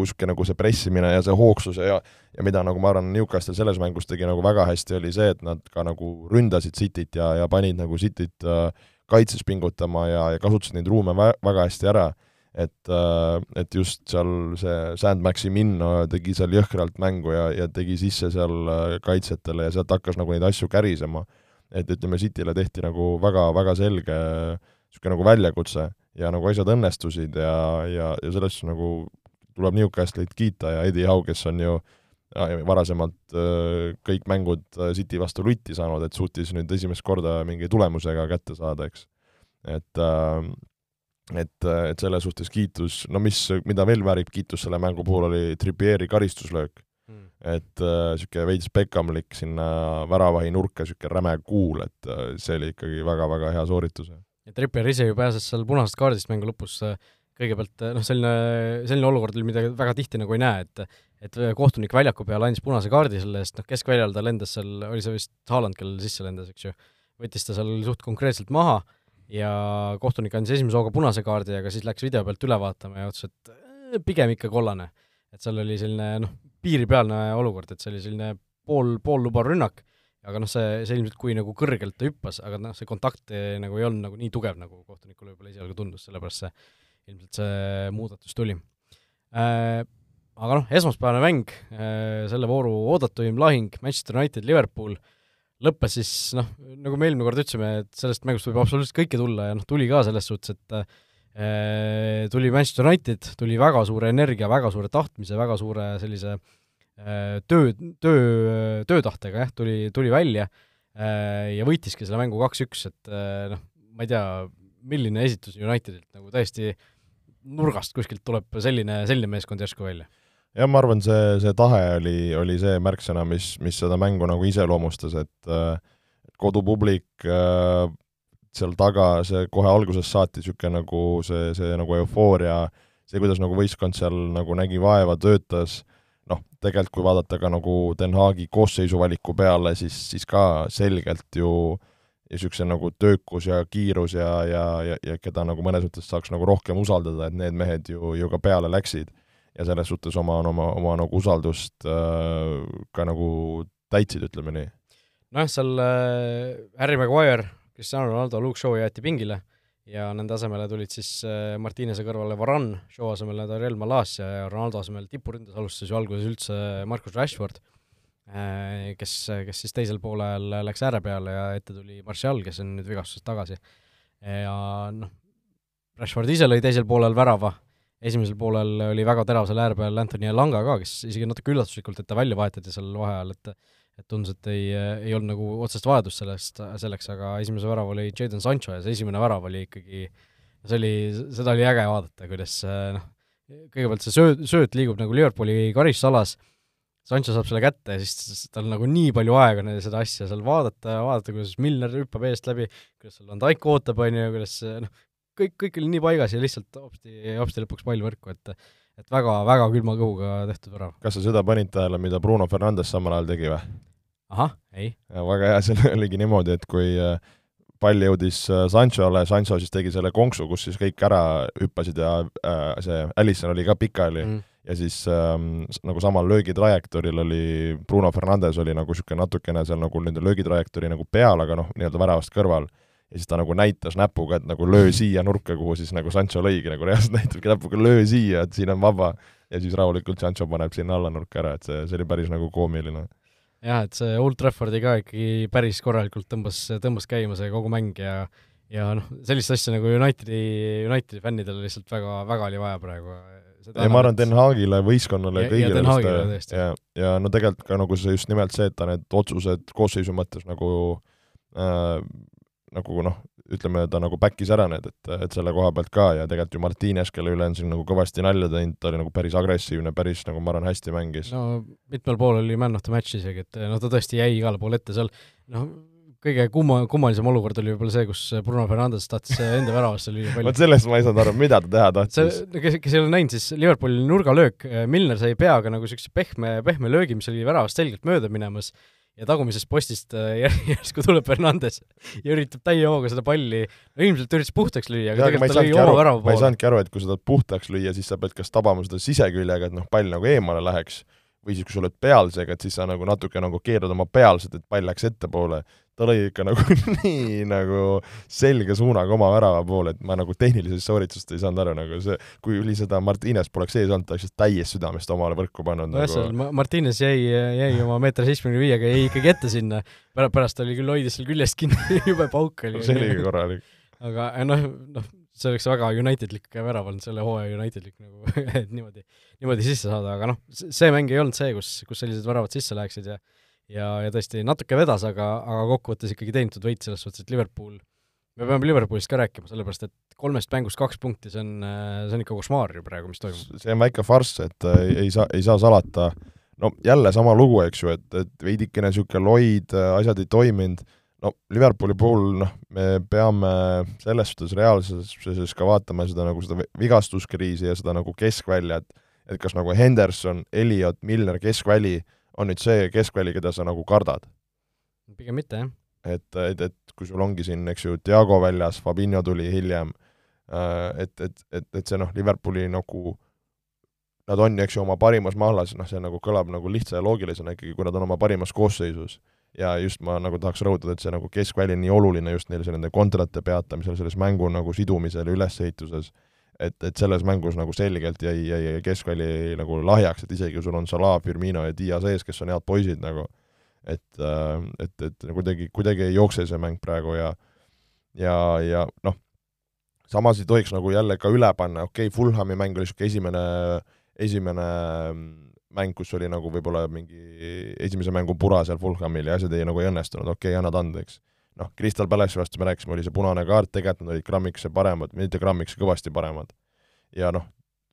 C: niisugune nagu see pressimine ja see hoogsus ja ja mida nagu ma arvan, Newcastle selles mängus tegi nagu väga hästi, oli see, et nad ka nagu ründasid Cityt ja, ja panid nagu Cityt äh, kaitses pingutama ja, ja kasutasid neid ruume vä väga hästi ära. et äh,, et just seal see Sand Maximin tegi seal jõhkralt mängu ja, ja tegi sisse seal äh, kaitsjatele ja sealt hakkas nagu neid asju kärisema. et ütleme, Cityle tehti nagu väga-väga selge niisugune nagu väljakutse ja nagu asjad õnnestusid ja, ja, ja selles suhtes nagu tuleb Newcastle'it kiita ja Eddie Howe, kes on ju varasemalt kõik mängud City vastu lutti saanud, et suutis nüüd esimest korda mingi tulemusega kätte saada, eks. et et, et selle suhtes kiitus, no mis, mida veel väärib kiitust selle mängu puhul, oli Trippieri karistuslöök. Mm.. et niisugune äh, veits Beckhamlik sinna väravahi nurka, niisugune räme kuul, et äh, see oli ikkagi väga-väga hea sooritus
B: ja Trippier ise ju pääses seal punasest kaardist mängu lõpus, kõigepealt noh, selline, selline olukord oli, mida väga tihti nagu ei näe, et et kohtunik väljaku peal andis punase kaardi selle eest, noh keskväljal ta lendas seal, oli see vist Haaland, kellel sisse lendas, eks ju, võttis ta seal suht konkreetselt maha ja kohtunik andis esimese hooga punase kaardi, aga siis läks video pealt üle vaatama ja ütles, et pigem ikka kollane. et seal oli selline noh, piiripealne olukord, et see oli selline pool, poollubav rünnak, aga noh, see, see ilmselt, kui nagu kõrgelt ta hüppas, aga noh, see kontakt nagu ei olnud nagu nii tugev, nagu kohtunikule võib-olla esialgu tundus, sellepärast see, ilmselt see muudatus tuli äh,. Aga noh, esmaspäevane mäng äh,, selle vooru oodatuim lahing, Manchester United, Liverpool, lõppes siis noh, nagu me eelmine kord ütlesime, et sellest mängust võib absoluutselt kõike tulla ja noh, tuli ka selles suhtes, et äh, tuli Manchester United, tuli väga suure energia, väga suure tahtmise, väga suure sellise Äh, töö, töö, töötahtega jah, tuli, tuli välja äh, ja võitiski selle mängu kaks-üks, et äh, noh, ma ei tea, milline esitus Unitedilt, nagu täiesti nurgast kuskilt tuleb selline, selline meeskond järsku välja.
C: jah, ma arvan, see, see tahe oli, oli see märksõna, mis, mis seda mängu nagu iseloomustas, et kodupublik seal taga, see kohe algusest saati niisugune nagu see, see nagu eufooria, see, kuidas nagu võistkond seal nagu nägi vaeva, töötas noh, tegelikult kui vaadata ka nagu Den Haagi koosseisuvaliku peale, siis, siis ka selgelt ju niisuguse nagu töökus ja kiirus ja, ja, ja, ja keda nagu mõnes mõttes saaks nagu rohkem usaldada, et need mehed ju, ju ka peale läksid. ja selles suhtes oma, oma, oma nagu usaldust äh, ka nagu täitsid, ütleme nii.
B: nojah, seal äh, Harry Maguire, Cristiano Ronaldo, Luke Shaw jäeti pingile ja nende asemele tulid siis äh, Martinese kõrvale Varan, Shaw asemele Dariel Malasia ja Ronaldo asemel tipuründes alustas ju alguses üldse Marcus Rashford, äh, kes, kes siis teisel poolel läks ääre peale ja ette tuli Martial, kes on nüüd vigastusest tagasi. ja noh, Rashford ise lõi teisel poolel värava, esimesel poolel oli väga terav seal ääre peal Anthony Elanga ka, kes isegi natuke üllatuslikult, et ta välja vahetati seal vaheajal, et et tundus, et ei, ei olnud nagu otsest vajadust sellest, selleks, aga esimese värava oli Jadon Sancho ja see esimene värav oli ikkagi, see oli, seda oli äge vaadata, kuidas noh, kõigepealt see sööt, sööt liigub nagu Liverpooli karistusalas, Sancho saab selle kätte ja siis tal nagu nii palju aega seda asja seal vaadata ja vaadata, kuidas Milner hüppab eest läbi, kuidas seal Van Dijk ootab, on ju, kuidas noh, kõik, kõik oli nii paigas ja lihtsalt hopsti, hopsti lõpuks pall võrku, et et väga, väga külma kõhuga tehtud värav.
C: kas sa seda panid tähele, mida Bruno Fernandes samal ajal tegi või?
B: ahah, ei.
C: väga hea, seal oligi niimoodi, et kui äh, pall jõudis äh, Sanchole, Sancho siis tegi selle konksu, kus siis kõik ära hüppasid ja äh, see Allison oli ka pikali mm. ja siis ähm, nagu samal löögitrajektooril oli Bruno Fernandes oli nagu niisugune natukene seal nagu nende löögitrajektoori nagu peal, aga noh, nii-öelda väravast kõrval ja siis ta nagu näitas näpuga, et nagu löö siia nurka, kuhu siis nagu Sancho lõigi, nagu reaalselt näitabki näpuga löö siia, et siin on vaba. ja siis rahulikult Sancho paneb sinna alla nurka ära, et see, see oli päris nagu koomiline.
B: jah, et see Old Traffordi ka ikkagi päris korralikult tõmbas, tõmbas käima see kogu mäng ja ja noh, sellist asja nagu Unitedi, Unitedi fännidel lihtsalt väga, väga oli vaja praegu.
C: ja ma arvan, Den Haagile, võistkonnale ja kõigile ja, ja, ja no tegelikult ka nagu see just nimelt see, et ta need otsused koosseisu mõttes nagu äh, nagu noh, ütleme, ta nagu back'is ära need, et, et selle koha pealt ka ja tegelikult ju Martines, kelle üle on siin nagu kõvasti nalja teinud, ta oli nagu päris agressiivne, päris nagu ma arvan, hästi mängis.
B: no mitmel pool oli man of the match isegi, et noh, ta tõesti jäi igale poole ette seal, noh, kõige kumma, kummalisem olukord oli võib-olla see, kus Bruno Fernandes tahtis enda väravasse lüüa
C: palju. vot sellest ma ei saanud aru, mida ta teha tahtis.
B: kes, kes ei ole näinud, siis Liverpooli nurgalöök, Milner sai peaga nagu niisuguse pehme, pehme löögi, mis oli väravast selgelt mööda minemas ja tagumisest postist äh, järsku tuleb Fernandes ja üritab täie hooga seda palli, no ilmselt üritas puhtaks lüüa, aga tegelikult ta lõi oma värava
C: poole. ma ei saanudki aru, et kui sa tahad puhtaks lüüa, siis sa pead kas tabama seda siseküljega, et noh, pall nagu eemale läheks, või siis, kui sa oled pealsega, et siis sa nagu natuke nagu keerad oma pealsed, et pall läheks ettepoole ta lõi ikka nagu nii nagu selge suunaga oma värava poole, et ma nagu tehnilisest sooritusest ei saanud aru, nagu see, kui oli seda Martines poleks ees olnud, ta oleks täies südamest omale võrku pannud
B: no, nagu. Martines jäi, jäi oma meeter seitsmekümne viiega, jäi ikkagi ette sinna, pärast oli küll, hoidis seal küljest kinni jube pauk oli.
C: see oligi korralik.
B: aga noh, noh, see oleks väga Unitedlik värav olnud, selle hooaja Unitedlik nagu et niimoodi, niimoodi sisse saada, aga noh, see mäng ei olnud see, kus, kus sellised väravad sisse läheksid ja ja, ja tõesti natuke vedas, aga, aga kokkuvõttes ikkagi teenitud võit selles suhtes, et Liverpool, me peame Liverpoolist ka rääkima, sellepärast et kolmest mängust kaks punkti, see on, see on ikka košmaar ju praegu, mis toimub.
C: see on väike farss, et äh, ei saa, ei saa salata, no jälle sama lugu, eks ju, et, et veidikene niisugune loid, asjad ei toiminud, no Liverpooli puhul noh, me peame selles suhtes reaalsuses ka vaatama seda nagu seda vigastuskriisi ja seda nagu keskvälja, et et kas nagu Henderson, Elliot, Milner keskväli on nüüd see keskväli, keda sa nagu kardad?
B: pigem mitte, jah.
C: et, et, et kui sul ongi siin, eks ju, Diago väljas, Fabinho tuli hiljem, et, et, et, et see noh, Liverpooli nagu nad on eks ju, oma parimas mahlas, noh, see nagu kõlab nagu lihtsa ja loogilisena ikkagi, kui nad on oma parimas koosseisus ja just ma nagu tahaks rõhutada, et see nagu keskväli on nii oluline just neil nende kontrate peatamisel, selles mängu nagu sidumisel ülesehituses, et, et selles mängus nagu selgelt jäi, jäi keskväli nagu lahjaks, et isegi kui sul on Salah, Firmino ja Diaz ees, kes on head poisid nagu, et, et, et kuidagi, kuidagi ei jookse see mäng praegu ja ja, ja noh, samas ei tohiks nagu jälle ka üle panna, okei okay,, Fulhami mäng oli niisugune esimene, esimene mäng, kus oli nagu võib-olla mingi esimese mängu pura seal Fulhamil ja asjad ei, nagu ei õnnestunud, okei okay,, annad andeks. Noh, Crystal Palace'i vastu me rääkisime, oli see punane kaart, tegelikult nad olid grammikese paremad, mitte grammikese, kõvasti paremad. ja noh,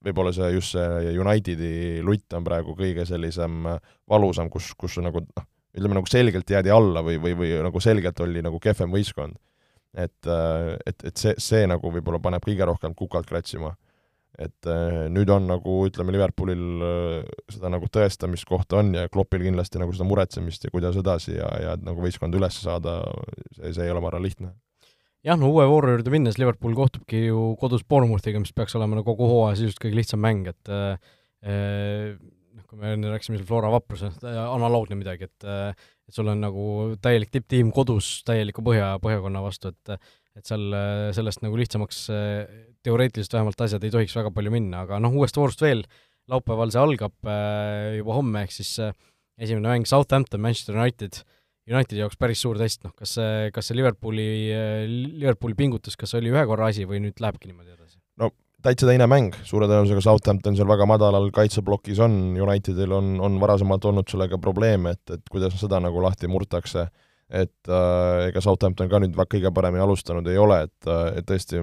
C: võib-olla see just see Unitedi lutt on praegu kõige sellisem valusam, kus, kus nagu noh, ütleme nagu selgelt jäädi alla või, või, või nagu selgelt oli nagu kehvem võistkond. et, et, et see, see nagu võib-olla paneb kõige rohkem kukalt kratsima et äh, nüüd on nagu ütleme, Liverpoolil äh, seda nagu tõestamiskohta on ja Kloppil kindlasti nagu seda muretsemist ja kuidas edasi ja, ja et nagu võistkond üles saada, see, see ei ole, ma arvan, lihtne.
B: jah, no uue vooru juurde minnes Liverpool kohtubki ju kodus Bournemouthiga, mis peaks olema no kogu hooaja sisuliselt kõige lihtsam mäng, et äh, noh, kui me enne rääkisime seal Flora vapruse, analoogne midagi, et et sul on nagu täielik tipptiim kodus täieliku põhja, põhjakonna vastu, et et seal sellest nagu lihtsamaks teoreetiliselt vähemalt asjad ei tohiks väga palju minna, aga noh, uuest voorust veel, laupäeval see algab äh, juba homme, ehk siis äh, esimene mäng Southampton, Manchester United, Unitedi jaoks päris suur test, noh kas see, kas see Liverpooli, äh, Liverpooli pingutus, kas oli ühe korra asi või nüüd lähebki niimoodi edasi?
C: no täitsa teine mäng, suure tõenäosusega Southampton seal väga madalal kaitseplokis on, Unitedil on, on varasemalt olnud sellega probleeme, et, et kuidas seda nagu lahti murtakse, et äh, ega Southampton ka nüüd kõige paremini alustanud ei ole, et, et tõesti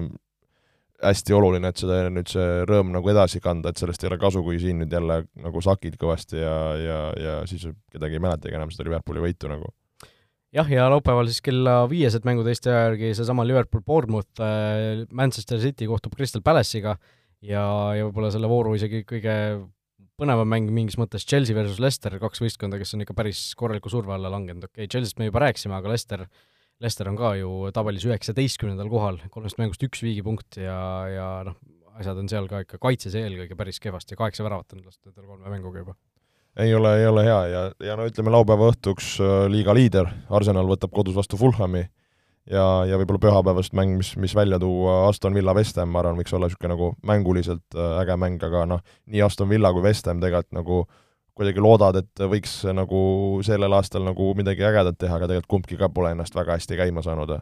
C: hästi oluline, et seda nüüd see rõõm nagu edasi kanda, et sellest ei ole kasu, kui siin nüüd jälle nagu sakid kõvasti ja, ja, ja siis kedagi ei mäletagi enam seda Liverpooli võitu nagu.
B: jah, ja laupäeval siis kella viiesed mängud Eesti aja järgi seesama Liverpool Bournemouth äh,, Manchester City kohtub Crystal Palace'iga ja, ja võib-olla selle vooru isegi kõige põnevam mäng mingis mõttes Chelsea versus Leicester, kaks võistkonda, kes on ikka päris korraliku surve alla langenud, okei okay,, Chelsea'st me juba rääkisime, aga Leicester Leicester on ka ju tabelis üheksateistkümnendal kohal, kolmest mängust üks viigipunkt ja, ja noh, asjad on seal ka ikka kaitses eelkõige päris kehvasti, kaheksa väravat on lastud endale kolme mänguga juba.
C: ei ole, ei ole hea ja, ja no ütleme, laupäeva õhtuks äh, liiga liider, Arsenal võtab kodus vastu Fulhami ja, ja võib-olla pühapäevast mäng, mis, mis välja tuua, Aston Villa West Ham, ma arvan, võiks olla niisugune nagu mänguliselt äh, äge mäng, aga noh, nii Aston Villa kui West Ham tegelikult nagu kuidagi loodad, et võiks nagu sellel aastal nagu midagi ägedat teha, aga tegelikult kumbki ka pole ennast väga hästi käima saanud.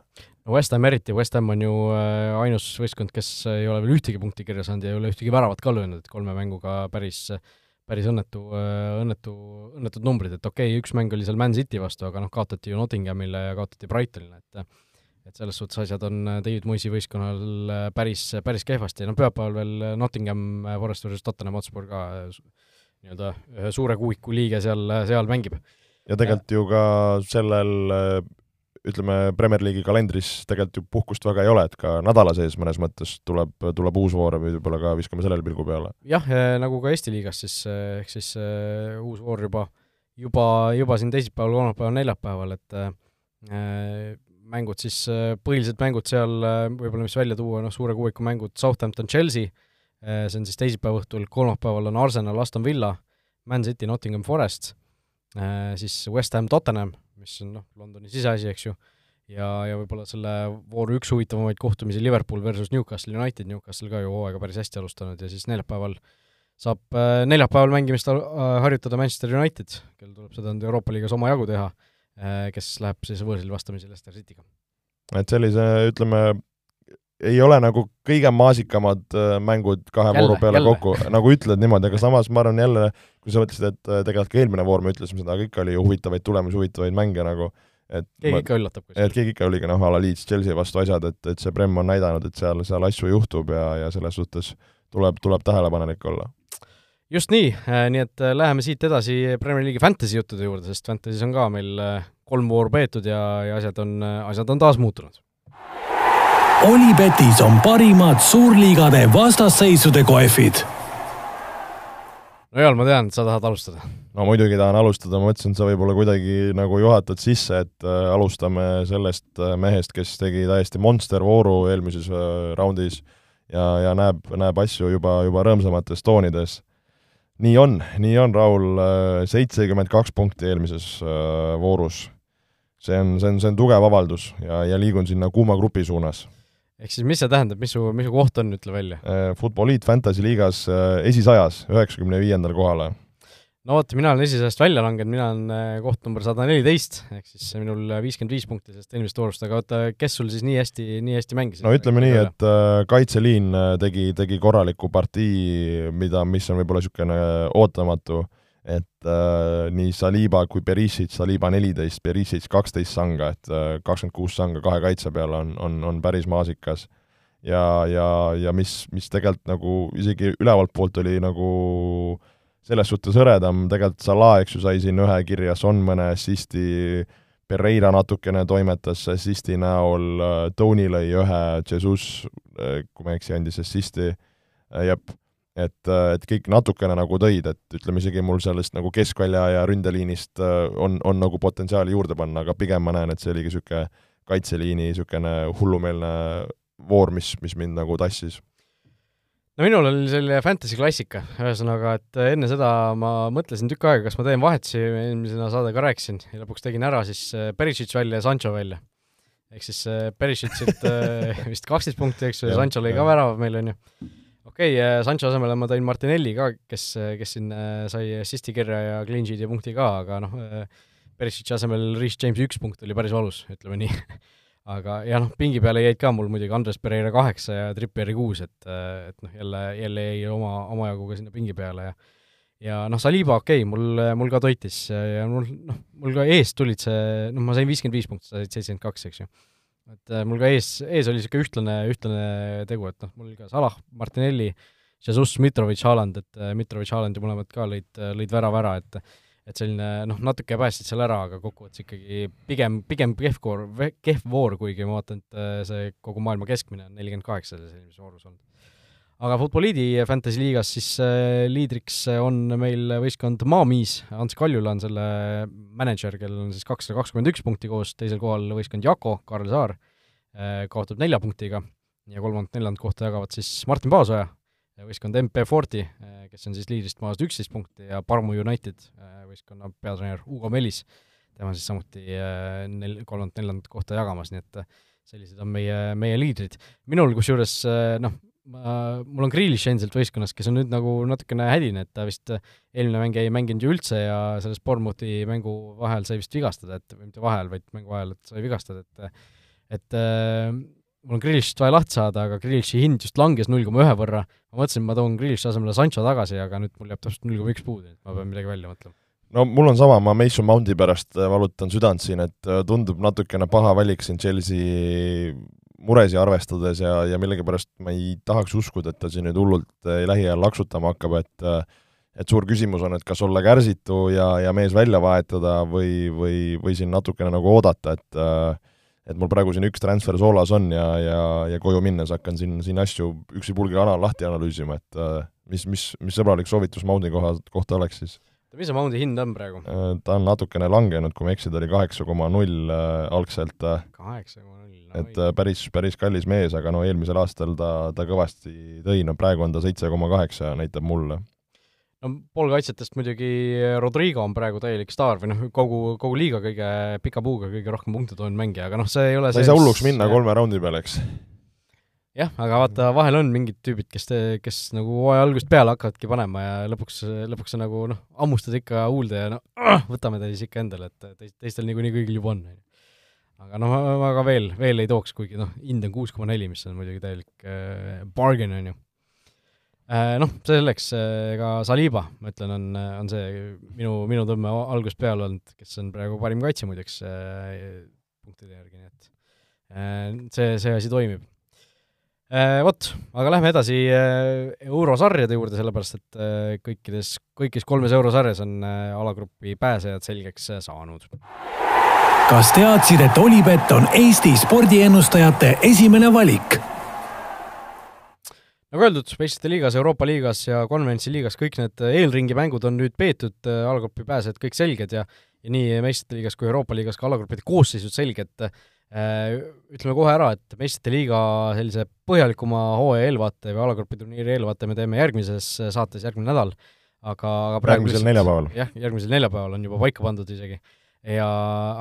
B: no West Ham eriti, West Ham on ju äh, ainus võistkond, kes ei ole veel ühtegi punkti kirja saanud ja ei ole ühtegi väravat ka löönud, et kolme mänguga päris päris õnnetu, äh, õnnetu, õnnetud numbrid, et okei okay,, üks mäng oli seal Man City vastu, aga noh, kaotati ju Nottinghamile ja kaotati Brightonile, et et selles suhtes asjad on David Moisi võistkonnal päris, päris kehvasti, no pühapäeval veel Nottingham Forest versus Tottenham Hotspur ka nii-öelda ühe suure kuuiku liige seal, seal mängib.
C: ja tegelikult ju ka sellel ütleme, Premier League'i kalendris tegelikult ju puhkust väga ei ole, et ka nädala sees mõnes mõttes tuleb, tuleb uus voor ja võib-olla ka viskame sellele pilgu peale.
B: jah, nagu ka Eesti liigas siis, ehk siis uh, uus voor juba, juba, juba siin teisipäeval, kolmapäeval, neljapäeval, et uh, mängud siis uh,, põhilised mängud seal võib-olla, mis välja tuua, noh, suure kuuiku mängud Southampton, Chelsea, see on siis teisipäeva õhtul, kolmapäeval on Arsenal, Aston Villa, Man City, Nottingham Forest, äh, siis West Ham, Tottenham, mis on noh, Londoni siseasi, eks ju, ja, ja võib-olla selle vooru üks huvitavamaid kohtumisi Liverpool versus Newcastle United, Newcastle ka ju hooaega päris hästi alustanud ja siis neljapäeval saab äh, neljapäeval mängimist harjutada Manchester United, kel tuleb seda nüüd Euroopa liigas omajagu teha, kes läheb siis võõrsil vastamisi Leicester City'ga.
C: et sellise, ütleme, ei ole nagu kõige maasikamad äh, mängud kahe jälle, vooru peale jälle. kokku, nagu ütled niimoodi, aga samas ma arvan jälle, kui sa mõtlesid, et äh, tegelikult ka eelmine voor me ütlesime seda, aga ikka oli ju huvitavaid tulemusi, huvitavaid mänge nagu, et
B: keegi ma, ikka üllatab
C: kuskil. et keegi ikka oligi noh, a la Leeds, Chelsea vastu asjad, et, et see Prem on näidanud, et seal, seal asju juhtub ja, ja selles suhtes tuleb, tuleb tähelepanelik olla
B: just nii, nii et läheme siit edasi Premier League'i Fantasy juttude juurde, sest Fantasy's on ka meil kolm vooru peetud ja, ja asjad on, asjad on taas muutunud.
A: Olipetis on parimad suurliigade vastasseisude kohvid
B: no Joel, ma tean, et sa tahad alustada.
C: no muidugi tahan alustada, ma mõtlesin, et sa võib-olla kuidagi nagu juhatad sisse, et äh, alustame sellest äh, mehest, kes tegi täiesti monstervooru eelmises äh, raundis ja, ja näeb, näeb asju juba, juba rõõmsamates toonides. nii on, nii on, Raul, seitsekümmend kaks punkti eelmises voorus. see on, see on, see on tugev avaldus ja, ja liigun sinna kuuma grupi suunas
B: ehk siis mis see tähendab, mis su, mis su koht on, ütle välja
C: uh,? Futboliit Fantasy liigas uh, esisajas, üheksakümne viiendal kohale.
B: no vot, mina olen esisajast välja langenud, mina olen uh, koht number sada neliteist, ehk siis minul viiskümmend viis punkti sellest eelmisest voorust, aga oota, kes sul siis nii hästi, nii hästi mängis?
C: no ütleme nii, et kaitseliin tegi, tegi korraliku partii, mida, mis on võib-olla niisugune ootamatu et äh, nii Saliba kui Perisic, Saliba neliteist, Perisic kaksteist sanga, et äh, kakskümmend kuus sanga kahe kaitse peale on, on, on päris maasikas. ja, ja, ja mis, mis tegelikult nagu isegi ülevalt poolt oli nagu selles suhtes hõredam, tegelikult Salah, eks ju, sai siin ühe kirja, Son mõne assisti, Pereira natukene toimetas assisti näol, äh, Tony lõi ühe, Jesus, äh, kui ma ei eksi, andis assisti, jep et, äh, et kõik natukene nagu tõid, et ütleme isegi mul sellest nagu keskvälja ja ründeliinist äh, on, on nagu potentsiaali juurde panna, aga pigem ma näen, et see oligi niisugune kaitseliini niisugune hullumeelne voor, mis, mis mind nagu tassis.
B: no minul oli selline fantasy klassika, ühesõnaga, et enne seda ma mõtlesin tükk aega, kas ma teen vahetusi, eelmisena saade ka rääkisin, ja lõpuks tegin ära siis äh, Perisic välja ja Sancho välja. ehk siis Perisicilt vist kaksteist punkti, eks ju, ja Sancho lõi ka värava meil, on ju okei okay,, äh, Sancho asemele ma tõin Martinelli ka, kes, kes siin äh, sai assist'i kirja ja clean sheet'i punkti ka, aga noh, äh, Perisic asemel Rhys Jamesi üks punkt oli päris valus, ütleme nii. Aga ja noh, pingi peale jäid ka mul muidugi Andres Pereira kaheksa ja Trippieri kuus, et, et noh, jälle, jälle jäi oma, omajagu ka sinna pingi peale ja ja noh, Saliba okei okay,, mul, mul ka toitis ja mul noh, mul ka eest tulid see, noh, ma sain viiskümmend viis punkti, sa said seitsekümmend kaks, eks ju et äh, mul ka ees, ees oli niisugune ühtlane, ühtlane tegu, et noh, mul ka Salah, Martinelli, Jesus, Mitrovic, Haaland, et äh, Mitrovic, Haaland ju mõlemad ka lõid, äh, lõid värava ära, et et selline noh, natuke päästsid seal ära, aga kokkuvõttes ikkagi pigem, pigem kehv koor, kehv voor, kuigi ma vaatan, et see kogu maailma keskmine on nelikümmend kaheksa selles eelmises voorus olnud aga Futboliidi Fantasy liigas siis äh, liidriks on meil võistkond Maamiis, Ants Kaljula on selle mänedžer, kellel on siis kakssada kakskümmend üks punkti koos, teisel kohal võistkond Jako, Karl Saar äh,, kaotab nelja punktiga. Ja kolmandat-neljandat kohta jagavad siis Martin Paasoja, võistkond MP Forti äh,, kes on siis liidrist maas üksteist punkti. Ja Parmu United võistkonna peatreener Ugo Melis, tema siis samuti nel-, kolmandat-neljandat kohta jagamas, nii et sellised on meie, meie liidrid. minul kusjuures noh, ma, mul on Grealish endiselt võistkonnas, kes on nüüd nagu natukene hädine, et ta vist eelmine mäng ei mänginud ju üldse ja selles Bournemouthi mängu vahel sai vist vigastada, et või mitte vahel, vaid mängu ajal, et sai vigastada, et et äh, mul on Grealishist vaja lahti saada, aga Grealishi hind just langes null koma ühe võrra, ma mõtlesin, ma toon Grealishi asemele Sancho tagasi, aga nüüd mul jääb täpselt null koma üks puudu, et ma pean midagi välja mõtlema
C: no mul on sama, ma Mason Mount'i pärast valutan südant siin, et tundub natukene paha valik siin Chelsea muresi arvestades ja, ja millegipärast ma ei tahaks uskuda, et ta siin nüüd hullult eh, lähiajal laksutama hakkab, et et suur küsimus on, et kas olla kärsitu ja, ja mees välja vahetada või, või, või siin natukene nagu oodata, et et mul praegu siin üks transfer soolas on ja, ja, ja koju minnes hakkan siin, siin asju üksipulgi ana-, lahti analüüsima, et mis, mis, mis sõbralik soovitus Maundi koha, kohta oleks siis?
B: Mis see Moundi hind on praegu?
C: ta on natukene langenud, kui ma ei eksi, ta oli kaheksa koma null algselt.
B: kaheksa koma null
C: et äh, päris, päris kallis mees, aga no eelmisel aastal ta, ta kõvasti tõi, no praegu on ta seitse koma kaheksa, näitab mulle.
B: no poolkaitsjatest muidugi Rodrigo on praegu täielik staar või noh, kogu, kogu liiga kõige pika puuga kõige rohkem punkte toonud mängija, aga noh, see ei ole
C: ta ei saa hulluks minna kolme raundi peale, eks
B: jah, aga vaata, vahel on mingid tüübid, kes, kes nagu hooaja algusest peale hakkavadki panema ja lõpuks, lõpuks sa nagu noh, hammustad ikka huulde ja noh, võtame ta siis ikka endale, et teist, teistel niikuinii kõigil juba on, aga noh, aga veel, veel ei tooks, kuigi noh, hind on kuus koma neli, mis on muidugi täielik äh, bargain, on ju äh,. Noh, selleks äh, ka Saliba, ma ütlen, on, on see minu, minu tõmme algusest peale olnud, kes on praegu parim kaitsja muideks äh, punktide järgi, nii et see, see asi toimib vot, aga lähme edasi äh, eurosarjade juurde, sellepärast et äh, kõikides, kõigis kolmes eurosarjas on alagrupi pääsejad selgeks saanud.
A: kas teadsid, et Olipet on Eesti spordiennustajate esimene valik?
B: nagu öeldud, meistrite liigas, Euroopa liigas ja konverentsi liigas kõik need eelringi mängud on nüüd peetud, alagrupi pääsejad kõik selged ja ja nii meistrite liigas kui Euroopa liigas ka alagruppide koosseisud selged Äh, ütleme kohe ära, et meistrite liiga sellise põhjalikuma hooaja eelvaate või alagrupi turniiri eelvaate me teeme järgmises saates järgmine nädal, aga, aga praegu
C: järgmisel neljapäeval.
B: jah, järgmisel neljapäeval on juba paika pandud isegi. ja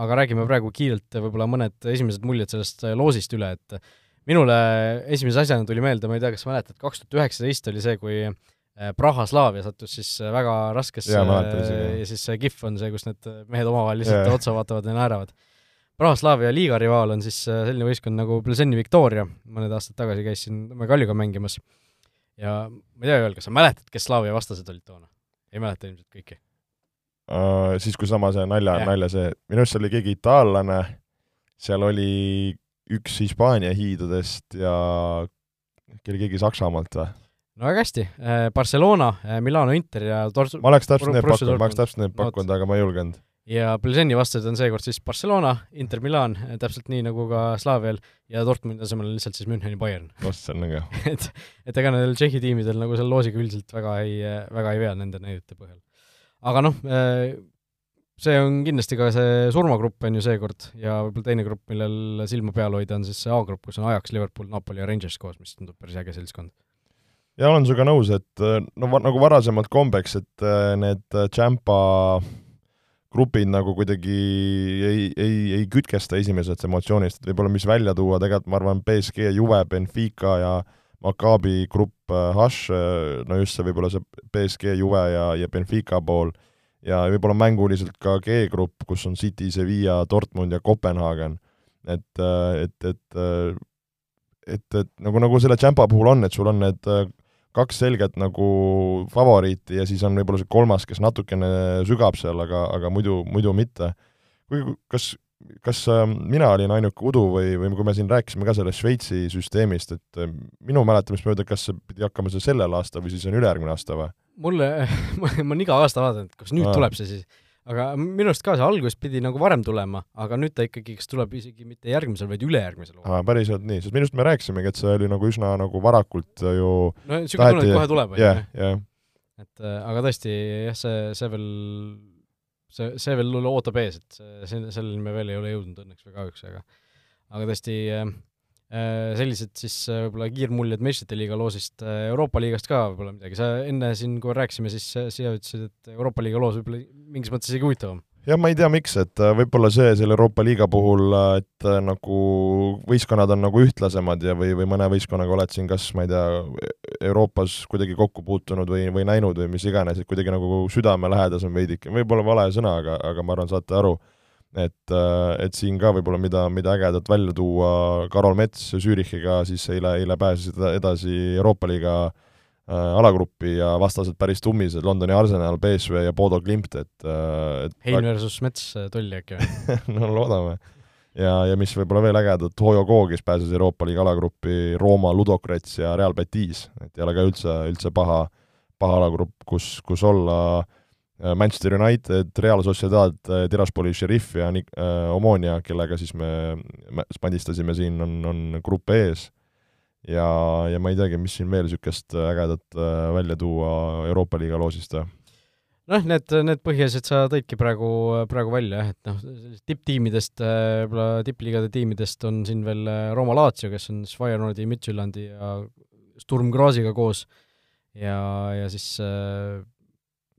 B: aga räägime praegu kiirelt võib-olla mõned esimesed muljed sellest loosist üle, et minule esimese asjana tuli meelde, ma ei tea, kas mäletad, kaks tuhat üheksateist oli see, kui äh, Praha Slaavia sattus siis väga raskesse
C: ja, ja
B: siis see kihv on see, kus need mehed omavahel lihtsalt otsa vaatavad ja naeravad Praha-Slaavia liiga rivaal on siis äh, selline võistkond nagu Pleseni Victoria, mõned aastad tagasi käisin Nõmme Kaljuga mängimas ja ma ei tea, Joel, kas sa mäletad, kes Slaavia vastased olid toona? ei mäleta ilmselt kõiki
C: uh,? Siis, kui sama see nalja, nalja see, minu arust oli keegi itaallane, seal oli üks Hispaania hiidudest ja oli keegi Saksamaalt või?
B: no väga hästi, äh, Barcelona, Milano Inter ja Tors-.
C: ma oleks täpselt need pakkunud, ma oleks täpselt need pakkunud, aga ma ei julgenud
B: ja Plzeni vastased on seekord siis Barcelona, Inter Milan, täpselt nii nagu ka Slaavial, ja Dortmundi asemel on lihtsalt siis Müncheni Bayern.
C: see on äge.
B: et, et ega nendel Tšehhi tiimidel nagu selle loosiga üldiselt väga ei, väga ei vea nende näidete põhjal. aga noh, see on kindlasti ka see surmagrupp on ju seekord ja võib-olla teine grupp, millel silma peal hoida, on siis see A-grupp, kus on Ajax, Liverpool, Napoli ja Rangers koos, mis tundub päris äge seltskond
C: ja olen sinuga nõus, et no nagu varasemalt kombeks, et need Champa grupid nagu kuidagi ei, ei, ei kütkesta esimesest emotsioonist, et võib-olla mis välja tuua, tegelikult ma arvan, BSG, Juve, Benfica ja Maccabi grupp H, no just see võib-olla see BSG, Juve ja, ja Benfica pool, ja võib-olla mänguliselt ka G-grupp, kus on City, Sevilla, Dortmund ja Kopenhaagen. et, et, et et, et nagu, nagu selle Champa puhul on, et sul on need kaks selget nagu favoriiti ja siis on võib-olla see kolmas, kes natukene sügab seal, aga, aga muidu, muidu mitte. kuigi kas, kas äh, mina olin ainuke udu või, või kui me siin rääkisime ka sellest Šveitsi süsteemist, et äh, minu mäletamist mööda, kas see pidi hakkama see sellel aastal või siis on ülejärgmine aasta või?
B: mulle, ma olen iga aasta vaadanud, kas nüüd Aa. tuleb see siis aga minu arust ka see algus pidi nagu varem tulema, aga nüüd ta ikkagi kas tuleb isegi mitte järgmisel, vaid ülejärgmisel
C: hooajal. päriselt nii, sest minu arust me rääkisimegi, et see oli nagu üsna nagu varakult ju
B: no niisugune tunne, et kohe tuleb,
C: on ju.
B: et äh, aga tõesti jah, see, see veel, see, see veel ootab ees, et see, selleni me veel ei ole jõudnud õnneks või kahjuks, aga aga tõesti Äh, sellised siis äh, võib-olla kiirmuljed meistrite liiga loosist, äh, Euroopa liigast ka võib-olla midagi, sa enne siin, kui rääkisime, siis siia ütlesid, et Euroopa liiga loos võib-olla mingis mõttes isegi huvitavam.
C: jah, ma ei tea, miks, et võib-olla see selle Euroopa liiga puhul, et nagu võistkonnad on nagu ühtlasemad ja või, või mõne võistkonnaga oled siin kas, ma ei tea, Euroopas kuidagi kokku puutunud või, või näinud või mis iganes, et kuidagi nagu südamelähedasem veidike, võib-olla vale sõna, aga, aga ma arvan, saate aru et, äh, et siin ka võib-olla mida, mida ägedat välja tuua, Karol Mets Zürichiga siis eile, eile pääsesid edasi Euroopa liiga äh, alagruppi ja vastased päris tummised, Londoni Arsenal, BSV ja Bodo Klimt, et, äh, et
B: Hein versus Mets tolli äkki
C: või no loodame. ja, ja mis võib-olla veel ägedat, Hoyo Ko, kes pääses Euroopa liiga alagruppi, Rooma, Ludogorets ja Real Betis, et ei ole ka üldse, üldse paha, paha alagrupp, kus, kus olla Äh, Manchester United, Real Sociedad, äh, Tiraspoli Sheriff ja Nik-, äh, Omonia, kellega siis me, me spandistasime siin, on, on grupp ees. ja, ja ma ei teagi, mis siin veel niisugust ägedat välja tuua Euroopa liiga loosist
B: noh, need, need põhiasjad sa tõidki praegu, praegu välja jah, et noh, tipptiimidest, võib-olla tippliigade tiimidest on siin veel Rooma Lazio, kes on siis Feyenoordi, Midtjylandi ja Sturm Graziga koos ja, ja siis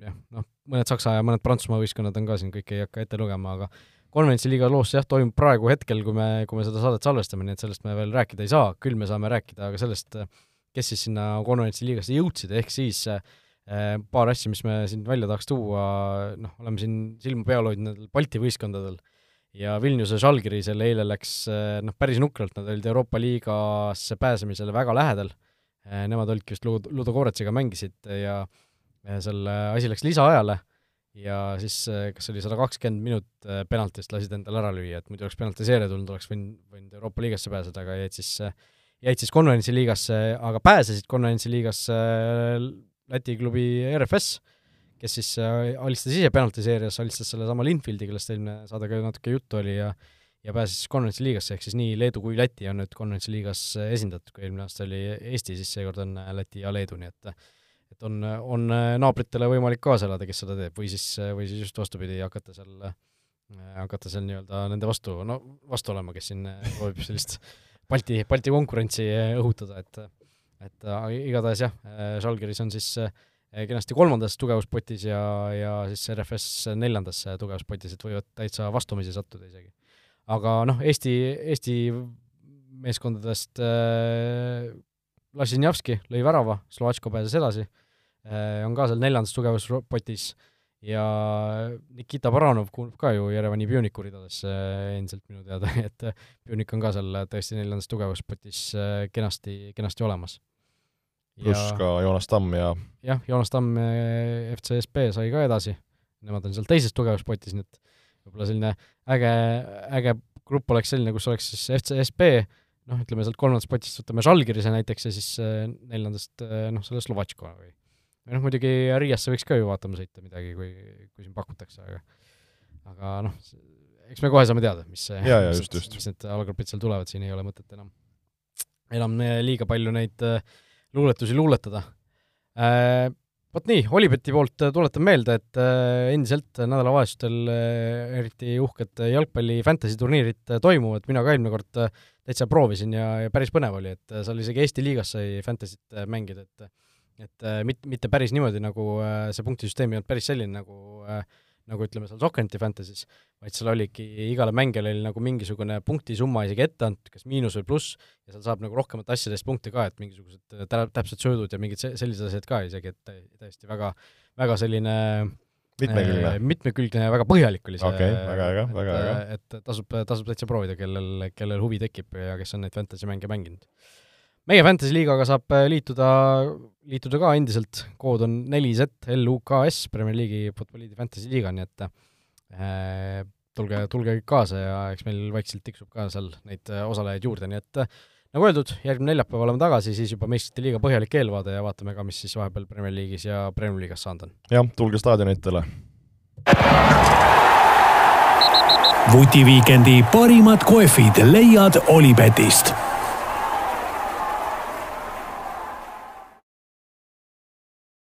B: jah, noh, mõned Saksa ja mõned Prantsusmaa võistkonnad on ka siin, kõike ei hakka ette lugema, aga konverentsi liiga loos jah, toimub praegu hetkel, kui me, kui me seda saadet salvestame, nii et sellest me veel rääkida ei saa, küll me saame rääkida aga sellest, kes siis sinna konverentsi liigasse jõudsid, ehk siis eh, paar asja, mis me siin välja tahaks tuua, noh, oleme siin silma peal hoidnud nendel Balti võistkondadel ja Vilniuse Žalgirisel eile läks eh, noh, päris nukralt, nad olid Euroopa liigasse pääsemisele väga lähedal, eh, nemad olidki just Ludo, Ludo Koretsiga mängisid ja selle asi läks lisaajale ja siis äh, kas oli sada kakskümmend minut äh, penaltist lasid endale ära lüüa, et muidu oleks penaltiseeria tulnud, oleks võinud, võinud Euroopa liigasse pääseda, aga jäid siis, jäid siis konverentsiliigasse, aga pääsesid konverentsiliigasse Läti klubi RFS, kes siis alistas ise penaltiseerias, alistas sellesama Linfieldi, kellest eelmine saade ka natuke juttu oli ja ja pääses konverentsiliigasse, ehk siis nii Leedu kui Läti on nüüd konverentsiliigas esindatud, kui eelmine aasta oli Eesti, siis seekord on Läti ja Leedu, nii et et on, on naabritele võimalik kaasa elada, kes seda teeb, või siis, või siis just vastupidi, hakata seal, hakata seal nii-öelda nende vastu, no vastu olema, kes siin proovib sellist Balti, Balti konkurentsi õhutada, et et igatahes jah, Žalgiris on siis kenasti kolmandas tugevuspotis ja, ja siis RFS neljandas tugevuspotis, et võivad täitsa vastumisi sattuda isegi. Aga noh, Eesti, Eesti meeskondadest äh, Lasinjavski lõi värava, Slovatško pääses edasi äh,, on ka seal neljandas tugevuspotis ja Nikita Baranov kuulub ka ju Jerevani Pjuniku ridadesse äh, endiselt minu teada, et Pjunik on ka seal tõesti neljandas tugevuspotis äh, kenasti, kenasti olemas.
C: pluss ka Joonas Tamm ja
B: jah, Joonas Tamm FCSB sai ka edasi, nemad on seal teises tugevuspotis, nii et võib-olla selline äge, äge grupp oleks selline, kus oleks siis FCSB, noh, ütleme sealt kolmandast potist võtame Žalgirise näiteks ja siis äh, neljandast äh, noh, selle Slovatško või või noh, muidugi Riiasse võiks ka ju vaatama sõita midagi, kui, kui siin pakutakse, aga aga noh, eks me kohe saame teada, mis see,
C: mis,
B: just, just. mis need alagrupid seal tulevad, siin ei ole mõtet enam, enam liiga palju neid äh, luuletusi luuletada äh, vot nii, Olibeti poolt äh, tuletan meelde, et äh, endiselt nädalavahetustel äh, eriti uhked jalgpalli fantasy turniirid toimuvad, mina ka eelmine kord täitsa proovisin ja, ja päris põnev oli, et seal isegi Eesti liigas sai fantasy't mängida, et et mit-, mitte päris niimoodi, nagu see punktisüsteem ei olnud päris selline, nagu äh, nagu ütleme seal Soccenti Fantasy's, vaid seal oligi, igale mängijale oli nagu mingisugune punktisumma isegi ette antud, kas miinus või pluss, ja seal saab nagu rohkemate asjadest punkte ka, et mingisugused tä-, täpsed söödud ja mingid sellised asjad ka isegi, et täiesti väga, väga selline
C: mitmekülgne
B: äh,, mitmekülgne ja väga põhjalik oli see
C: okay,, väga äge, väga äge.
B: et tasub, tasub täitsa proovida, kellel, kellel huvi tekib ja kes on neid fantasy mänge mänginud meie Fantasy liigaga saab äh, liituda, liituda ka endiselt, kood on neli Z L U K S, Premier League'i Futboliidi Fantasy liiga, nii et äh, tulge, tulge kõik kaasa ja eks meil vaikselt tiksub ka seal neid äh, osalejaid juurde, nii et äh, nagu öeldud, järgmine neljapäev oleme tagasi, siis juba meistrite liiga põhjalik eelvaade ja vaatame ka, mis siis vahepeal Premier League'is ja Premier League'is saanud on.
C: jah, tulge staadionitele.
A: vutiviikendi parimad kohvid leiad Olipetist